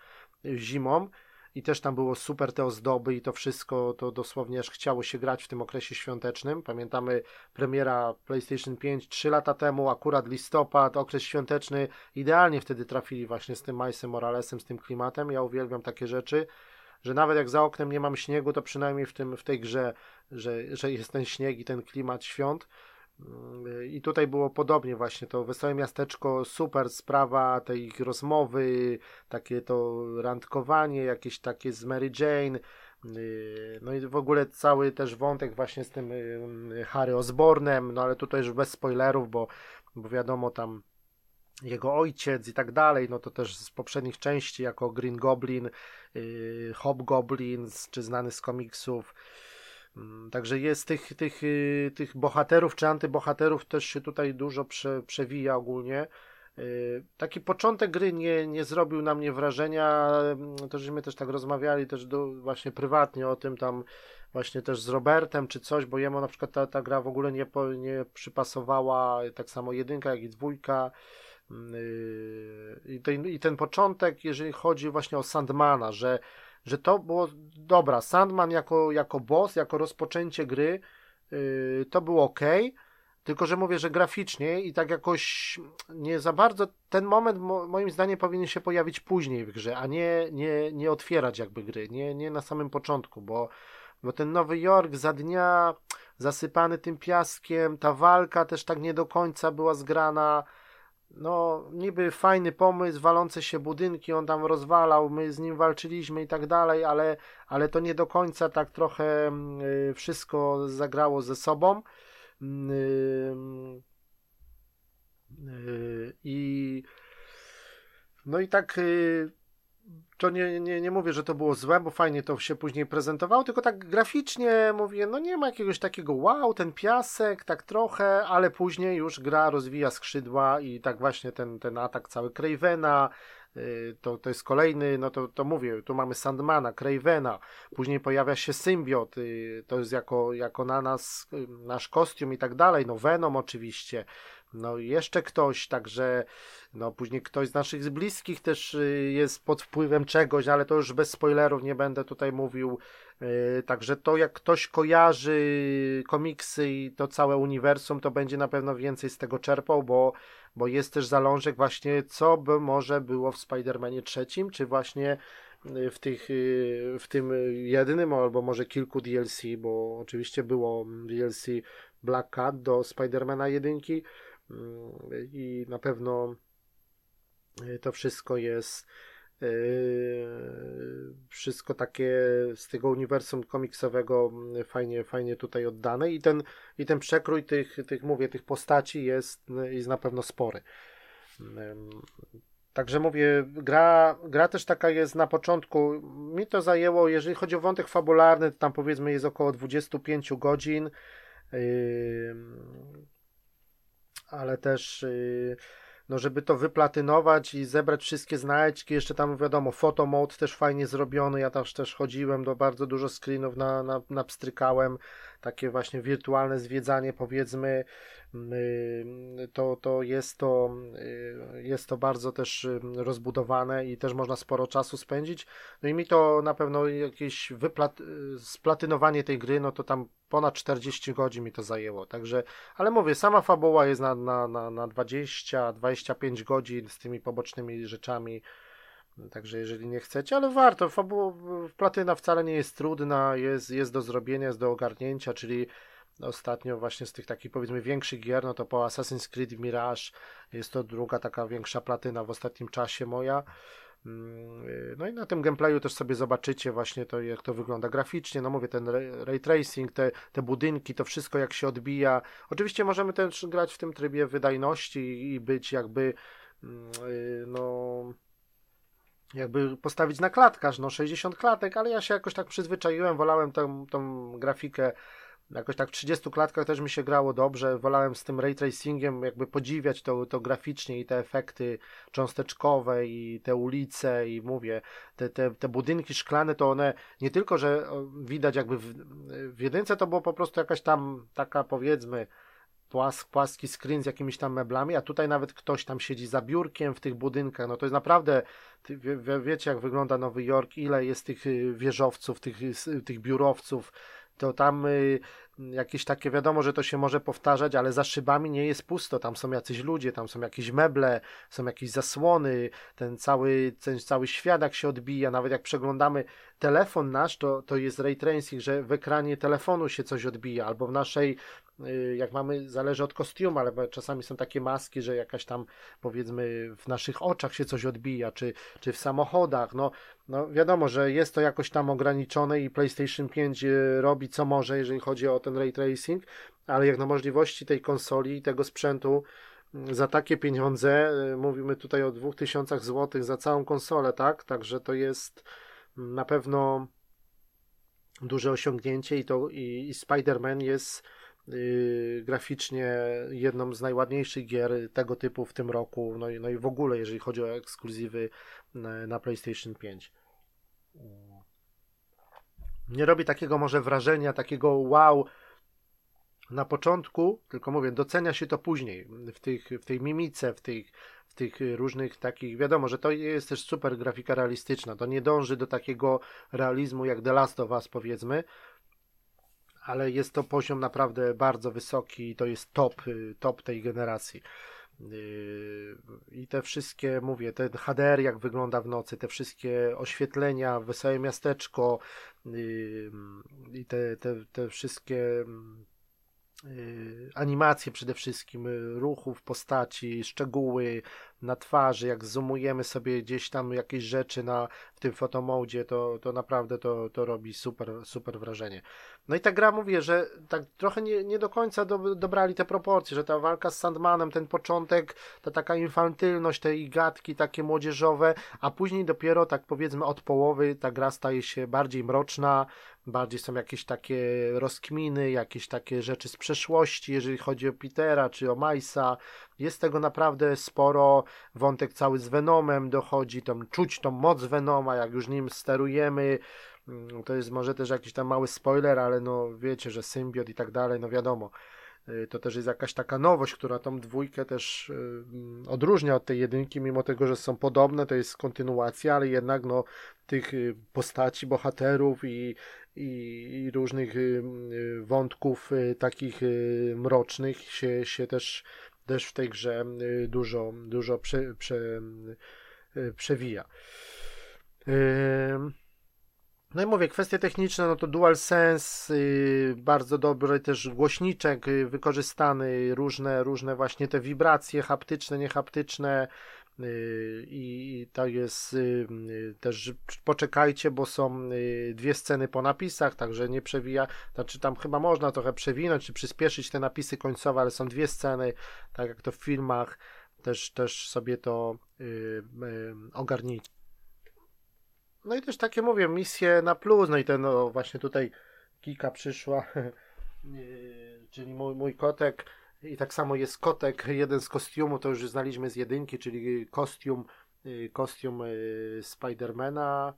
y, zimą, i też tam było super te ozdoby i to wszystko, to dosłownie aż chciało się grać w tym okresie świątecznym. Pamiętamy premiera PlayStation 5 3 lata temu, akurat listopad, okres świąteczny, idealnie wtedy trafili właśnie z tym Milesem Moralesem, z tym klimatem. Ja uwielbiam takie rzeczy, że nawet jak za oknem nie mam śniegu, to przynajmniej w, tym, w tej grze, że, że jest ten śnieg i ten klimat świąt, i tutaj było podobnie właśnie, to Wesołe Miasteczko, super sprawa tej rozmowy, takie to randkowanie, jakieś takie z Mary Jane, y, no i w ogóle cały też wątek właśnie z tym y, Harry Osbornem, no ale tutaj już bez spoilerów, bo, bo wiadomo tam jego ojciec i tak dalej, no to też z poprzednich części jako Green Goblin, y, Hobgoblin, czy znany z komiksów, Mm, także jest tych, tych, y, tych bohaterów czy antybohaterów też się tutaj dużo prze, przewija ogólnie. Y, taki początek gry nie, nie zrobił na mnie wrażenia. Mm, to żeśmy też tak rozmawiali też do, właśnie prywatnie o tym tam właśnie też z Robertem czy coś, bo jemu na przykład ta, ta gra w ogóle nie, nie przypasowała, tak samo jedynka jak i dwójka. Mm, y, I ten, I ten początek, jeżeli chodzi właśnie o Sandmana, że że to było dobra. Sandman jako, jako boss, jako rozpoczęcie gry, yy, to było ok. Tylko, że mówię, że graficznie i tak jakoś nie za bardzo ten moment mo, moim zdaniem powinien się pojawić później w grze, a nie, nie, nie otwierać jakby gry, nie, nie na samym początku, bo, bo ten Nowy Jork za dnia zasypany tym piaskiem, ta walka też tak nie do końca była zgrana no niby fajny pomysł, walące się budynki, on tam rozwalał, my z nim walczyliśmy i tak dalej, ale, ale to nie do końca tak trochę y, wszystko zagrało ze sobą. Y, y, I no i tak to nie, nie, nie mówię, że to było złe, bo fajnie to się później prezentowało, tylko tak graficznie mówię, no nie ma jakiegoś takiego wow, ten piasek, tak trochę, ale później już gra rozwija skrzydła i tak właśnie ten, ten atak cały Cravena, y, to, to jest kolejny, no to, to mówię, tu mamy Sandmana, Cravena, później pojawia się symbiot, y, to jest jako, jako na nas, y, nasz kostium i tak dalej, no Venom oczywiście, no jeszcze ktoś, także no później ktoś z naszych bliskich też y, jest pod wpływem czegoś, ale to już bez spoilerów nie będę tutaj mówił. Y, także to jak ktoś kojarzy komiksy i to całe uniwersum, to będzie na pewno więcej z tego czerpał, bo, bo jest też zalążek właśnie, co by może było w Spider-Manie trzecim, czy właśnie y, w, tych, w tym jednym, albo może kilku DLC, bo oczywiście było DLC Black Cat do Spider-Mana jedynki, i na pewno y, to wszystko jest y, wszystko takie z tego uniwersum komiksowego y, fajnie, fajnie tutaj oddane i ten, i ten przekrój tych, tych, mówię, tych postaci jest, jest na pewno spory. Także mówię, gra, gra też taka jest na początku. Mi to zajęło, jeżeli chodzi o wątek fabularny, to tam powiedzmy jest około 25 godzin ale też y, no żeby to wyplatynować i zebrać wszystkie znajdźki, jeszcze tam wiadomo, fotomod też fajnie zrobiony, ja też też chodziłem, do bardzo dużo screenów na, na, napstrykałem, takie właśnie wirtualne zwiedzanie, powiedzmy, to, to jest to jest to bardzo też rozbudowane i też można sporo czasu spędzić. No i mi to na pewno jakieś wyplat, splatynowanie tej gry, no to tam ponad 40 godzin mi to zajęło. Także, ale mówię, sama fabuła jest na, na, na, na 20-25 godzin z tymi pobocznymi rzeczami. Także jeżeli nie chcecie, ale warto. Fabuła, platyna wcale nie jest trudna, jest, jest do zrobienia, jest do ogarnięcia, czyli ostatnio właśnie z tych takich powiedzmy większych gier, no to po Assassin's Creed Mirage jest to druga taka większa platyna w ostatnim czasie moja. Mm, no i na tym gameplayu też sobie zobaczycie właśnie to, jak to wygląda graficznie. No mówię, ten ray tracing, te, te budynki, to wszystko jak się odbija. Oczywiście możemy też grać w tym trybie wydajności i być jakby mm, y, no jakby postawić na klatkarz, no 60 klatek, ale ja się jakoś tak przyzwyczaiłem, wolałem tą, tą grafikę Jakoś tak w 30 klatkach też mi się grało dobrze. Wolałem z tym ray tracingiem jakby podziwiać to, to graficznie i te efekty cząsteczkowe i te ulice i mówię, te, te, te budynki szklane to one nie tylko, że widać jakby w, w jedynce to było po prostu jakaś tam taka powiedzmy płask, płaski screen z jakimiś tam meblami, a tutaj nawet ktoś tam siedzi za biurkiem w tych budynkach. No to jest naprawdę, wie, wiecie jak wygląda Nowy Jork, ile jest tych y, wieżowców, tych, y, tych biurowców, to tam y, jakieś takie, wiadomo, że to się może powtarzać, ale za szybami nie jest pusto, tam są jacyś ludzie, tam są jakieś meble, są jakieś zasłony, ten cały, ten cały świat jak się odbija, nawet jak przeglądamy telefon nasz, to, to jest ray tracing, że w ekranie telefonu się coś odbija, albo w naszej jak mamy, zależy od kostiumu, ale czasami są takie maski, że jakaś tam powiedzmy w naszych oczach się coś odbija, czy, czy w samochodach, no, no wiadomo, że jest to jakoś tam ograniczone i PlayStation 5 y, robi co może, jeżeli chodzi o ten ray tracing, ale jak na możliwości tej konsoli i tego sprzętu mm, za takie pieniądze, y, mówimy tutaj o 2000 zł za całą konsolę, tak? Także to jest mm, na pewno duże osiągnięcie i to i, i Spider-Man jest graficznie jedną z najładniejszych gier tego typu w tym roku, no i, no i w ogóle, jeżeli chodzi o ekskluzywy na, na PlayStation 5. Nie robi takiego może wrażenia, takiego wow na początku, tylko mówię, docenia się to później, w, tych, w tej mimice, w tych, w tych różnych takich, wiadomo, że to jest też super grafika realistyczna, to nie dąży do takiego realizmu jak The Last of Us powiedzmy, ale jest to poziom naprawdę bardzo wysoki i to jest top, y, top tej generacji. Y, I te wszystkie, mówię, ten HDR jak wygląda w nocy, te wszystkie oświetlenia, wesołe miasteczko y, i te, te, te wszystkie animacje przede wszystkim, ruchów postaci, szczegóły na twarzy, jak zoomujemy sobie gdzieś tam jakieś rzeczy na, w tym fotomodzie, to, to naprawdę to, to robi super, super wrażenie. No i ta gra mówię, że tak trochę nie, nie do końca do, dobrali te proporcje, że ta walka z Sandmanem, ten początek, ta taka infantylność, te gadki takie młodzieżowe, a później dopiero tak powiedzmy od połowy ta gra staje się bardziej mroczna, bardziej są jakieś takie rozkminy, jakieś takie rzeczy z przeszłości, jeżeli chodzi o Petera czy o Majsa. Jest tego naprawdę sporo. Wątek cały z Venomem dochodzi, tam czuć tą moc Venoma, jak już nim sterujemy. Mm, to jest może też jakiś tam mały spoiler, ale no wiecie, że symbiot i tak dalej, no wiadomo. Y, to też jest jakaś taka nowość, która tą dwójkę też y, odróżnia od tej jedynki, mimo tego, że są podobne, to jest kontynuacja, ale jednak no, tych y, postaci, bohaterów i, i, i różnych wątków takich mrocznych się, się też, też w tej grze dużo, dużo prze, prze, przewija. No i mówię, kwestie techniczne, no to DualSense, yy, bardzo dobry też głośniczek yy, wykorzystany, różne, różne właśnie te wibracje haptyczne, niehaptyczne yy, i to jest y, też poczekajcie, bo są y, dwie sceny po napisach, także nie przewija, znaczy tam chyba można trochę przewinąć czy przyspieszyć te napisy końcowe, ale są dwie sceny, tak jak to w filmach, też, też sobie to y, ogarnijcie. No i też takie mówię, misje na plus, no i ten no, właśnie tutaj Kika przyszła, (laughs) czyli mój, mój kotek i tak samo jest kotek, jeden z kostiumów, to już znaliśmy z jedynki, czyli kostium, y, kostium y, Spidermana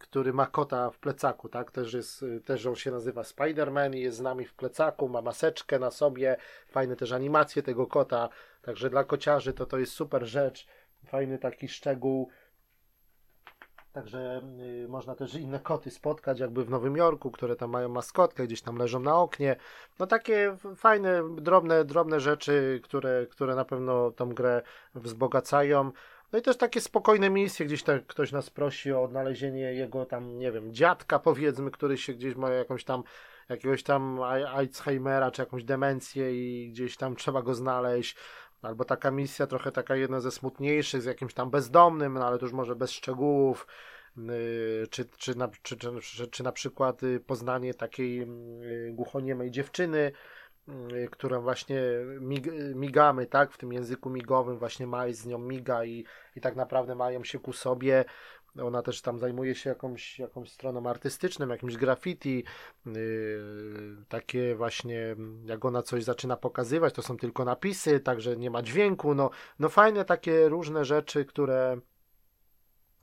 który ma kota w plecaku, tak? Też jest, też on się nazywa Spider-Man i jest z nami w plecaku, ma maseczkę na sobie, fajne też animacje tego kota, także dla kociarzy to to jest super rzecz, fajny taki szczegół. Także y, można też inne koty spotkać, jakby w Nowym Jorku, które tam mają maskotkę, gdzieś tam leżą na oknie. No takie fajne, drobne, drobne rzeczy, które, które na pewno tą grę wzbogacają. No i też takie spokojne misje, gdzieś tak ktoś nas prosi o odnalezienie jego tam, nie wiem, dziadka powiedzmy, który się gdzieś ma jakąś tam, jakiegoś tam Alzheimera czy jakąś demencję i gdzieś tam trzeba go znaleźć. Albo taka misja trochę taka jedna ze smutniejszych, z jakimś tam bezdomnym, no ale to już może bez szczegółów. Yy, czy, czy, na, czy, czy, czy na przykład y, poznanie takiej y, głuchoniemej dziewczyny, y, którą właśnie mig, migamy, tak, w tym języku migowym, właśnie Maj z nią miga i, i tak naprawdę mają się ku sobie. Ona też tam zajmuje się jakąś, jakąś stroną artystyczną, jakimś graffiti, yy, takie właśnie, jak ona coś zaczyna pokazywać, to są tylko napisy, także nie ma dźwięku, no, no fajne takie różne rzeczy, które,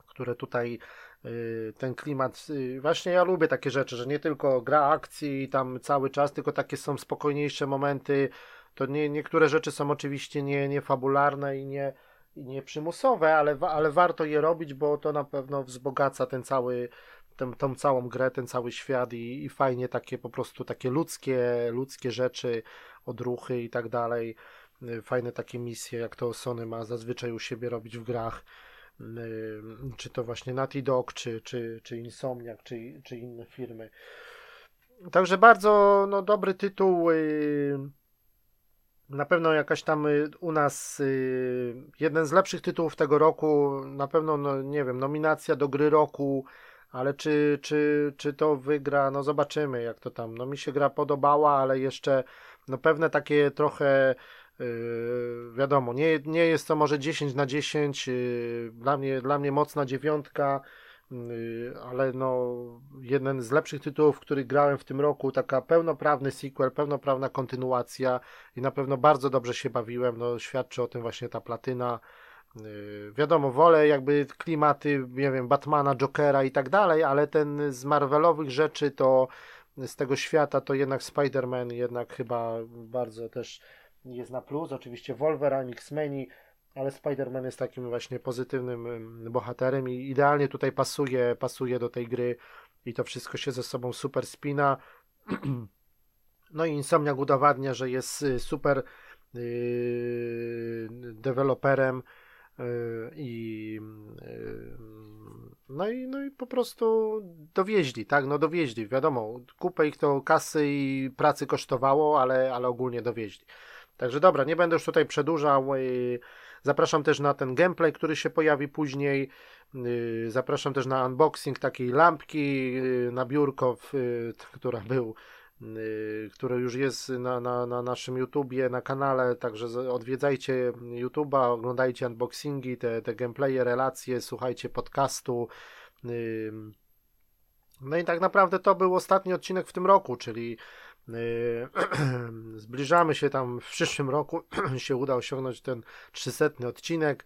które tutaj yy, ten klimat, yy, właśnie ja lubię takie rzeczy, że nie tylko gra akcji tam cały czas, tylko takie są spokojniejsze momenty, to nie, niektóre rzeczy są oczywiście nie, nie fabularne i nie, nie przymusowe, ale, ale warto je robić, bo to na pewno wzbogaca ten cały, ten, tą całą grę, ten cały świat i, i fajnie takie po prostu takie ludzkie, ludzkie rzeczy, odruchy i tak dalej. Y, fajne takie misje, jak to Sony ma zazwyczaj u siebie robić w grach. Y, czy to właśnie Naughty Dog, czy, czy, czy Insomniac, czy, czy inne firmy. Także bardzo no, dobry tytuł. Yy na pewno jakaś tam y, u nas y, jeden z lepszych tytułów tego roku, na pewno, no, nie wiem, nominacja do gry roku, ale czy, czy, czy to wygra, no zobaczymy jak to tam. No mi się gra podobała, ale jeszcze no pewne takie trochę yy, wiadomo, nie, nie jest to może 10 na 10, yy, dla mnie, dla mnie mocna dziewiątka, ale no jeden z lepszych tytułów, który grałem w tym roku, taka pełnoprawny sequel, pełnoprawna kontynuacja i na pewno bardzo dobrze się bawiłem, no świadczy o tym właśnie ta platyna. Y, wiadomo, wolę jakby klimaty, nie wiem, Batmana, Jokera i tak dalej, ale ten z Marvelowych rzeczy to z tego świata to jednak Spider-Man jednak chyba bardzo też jest na plus. Oczywiście Wolverine, X-Meni, ale Spider-Man jest takim właśnie pozytywnym bohaterem i idealnie tutaj pasuje, pasuje do tej gry i to wszystko się ze sobą super spina. (clears throat) No i Insomniac udowadnia, że jest y, super yy, deweloperem yy, i yy, no i, no i po prostu dowieźli, tak, no dowieźli, wiadomo, kupę ich to kasy i pracy kosztowało, ale, ale ogólnie dowieźli. Także dobra, nie będę już tutaj przedłużał, yy, Zapraszam też na ten gameplay, który się pojawi później. Y, zapraszam też na unboxing takiej lampki y, na biurko, y, która był który już jest na, na, na naszym YouTubie, na kanale, także odwiedzajcie YouTube'a, oglądajcie unboxingi, te, te gameplaye, relacje, słuchajcie podcastu. No i tak naprawdę to był ostatni odcinek w tym roku, czyli (clears throat) zbliżamy się tam w przyszłym roku, (clears throat) się uda osiągnąć ten 300 odcinek.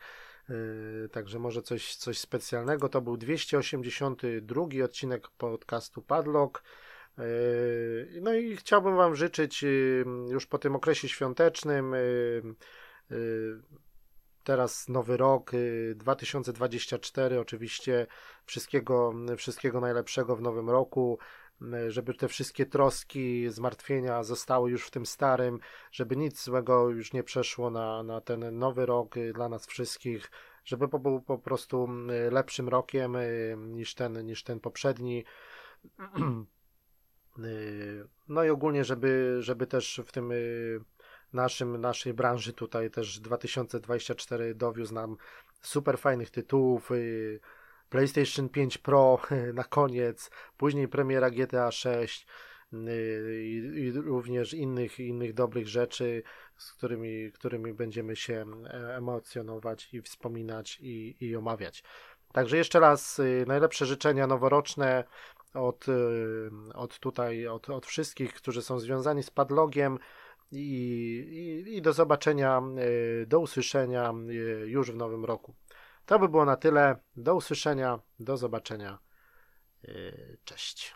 Yy, także może coś, coś specjalnego. To był 282 odcinek podcastu Padlock. Yy, no i chciałbym Wam życzyć już po tym okresie świątecznym. Teraz nowy rok 2024. Oczywiście wszystkiego, wszystkiego najlepszego w nowym roku. E, żeby te wszystkie troski, zmartwienia zostały już w tym starym, żeby nic złego już nie przeszło na, na ten nowy rok e, dla nas wszystkich, żeby był po prostu lepszym rokiem niż ten, niż ten poprzedni. (clears throat) No i ogólnie, żeby, żeby też w tym naszym, naszej branży tutaj też 2024 dowiózł nam super fajnych tytułów, PlayStation 5 Pro (laughs) na koniec, później premiera GTA 6 y, i, również innych, innych dobrych rzeczy, z którymi, którymi będziemy się emocjonować i wspominać i, i omawiać. Także jeszcze raz y, najlepsze życzenia noworoczne od, y, od tutaj, od, od wszystkich, którzy są związani z padlogiem i, i, i do zobaczenia, do usłyszenia już w nowym roku. To by było na tyle. Do usłyszenia, do zobaczenia. Yy, cześć.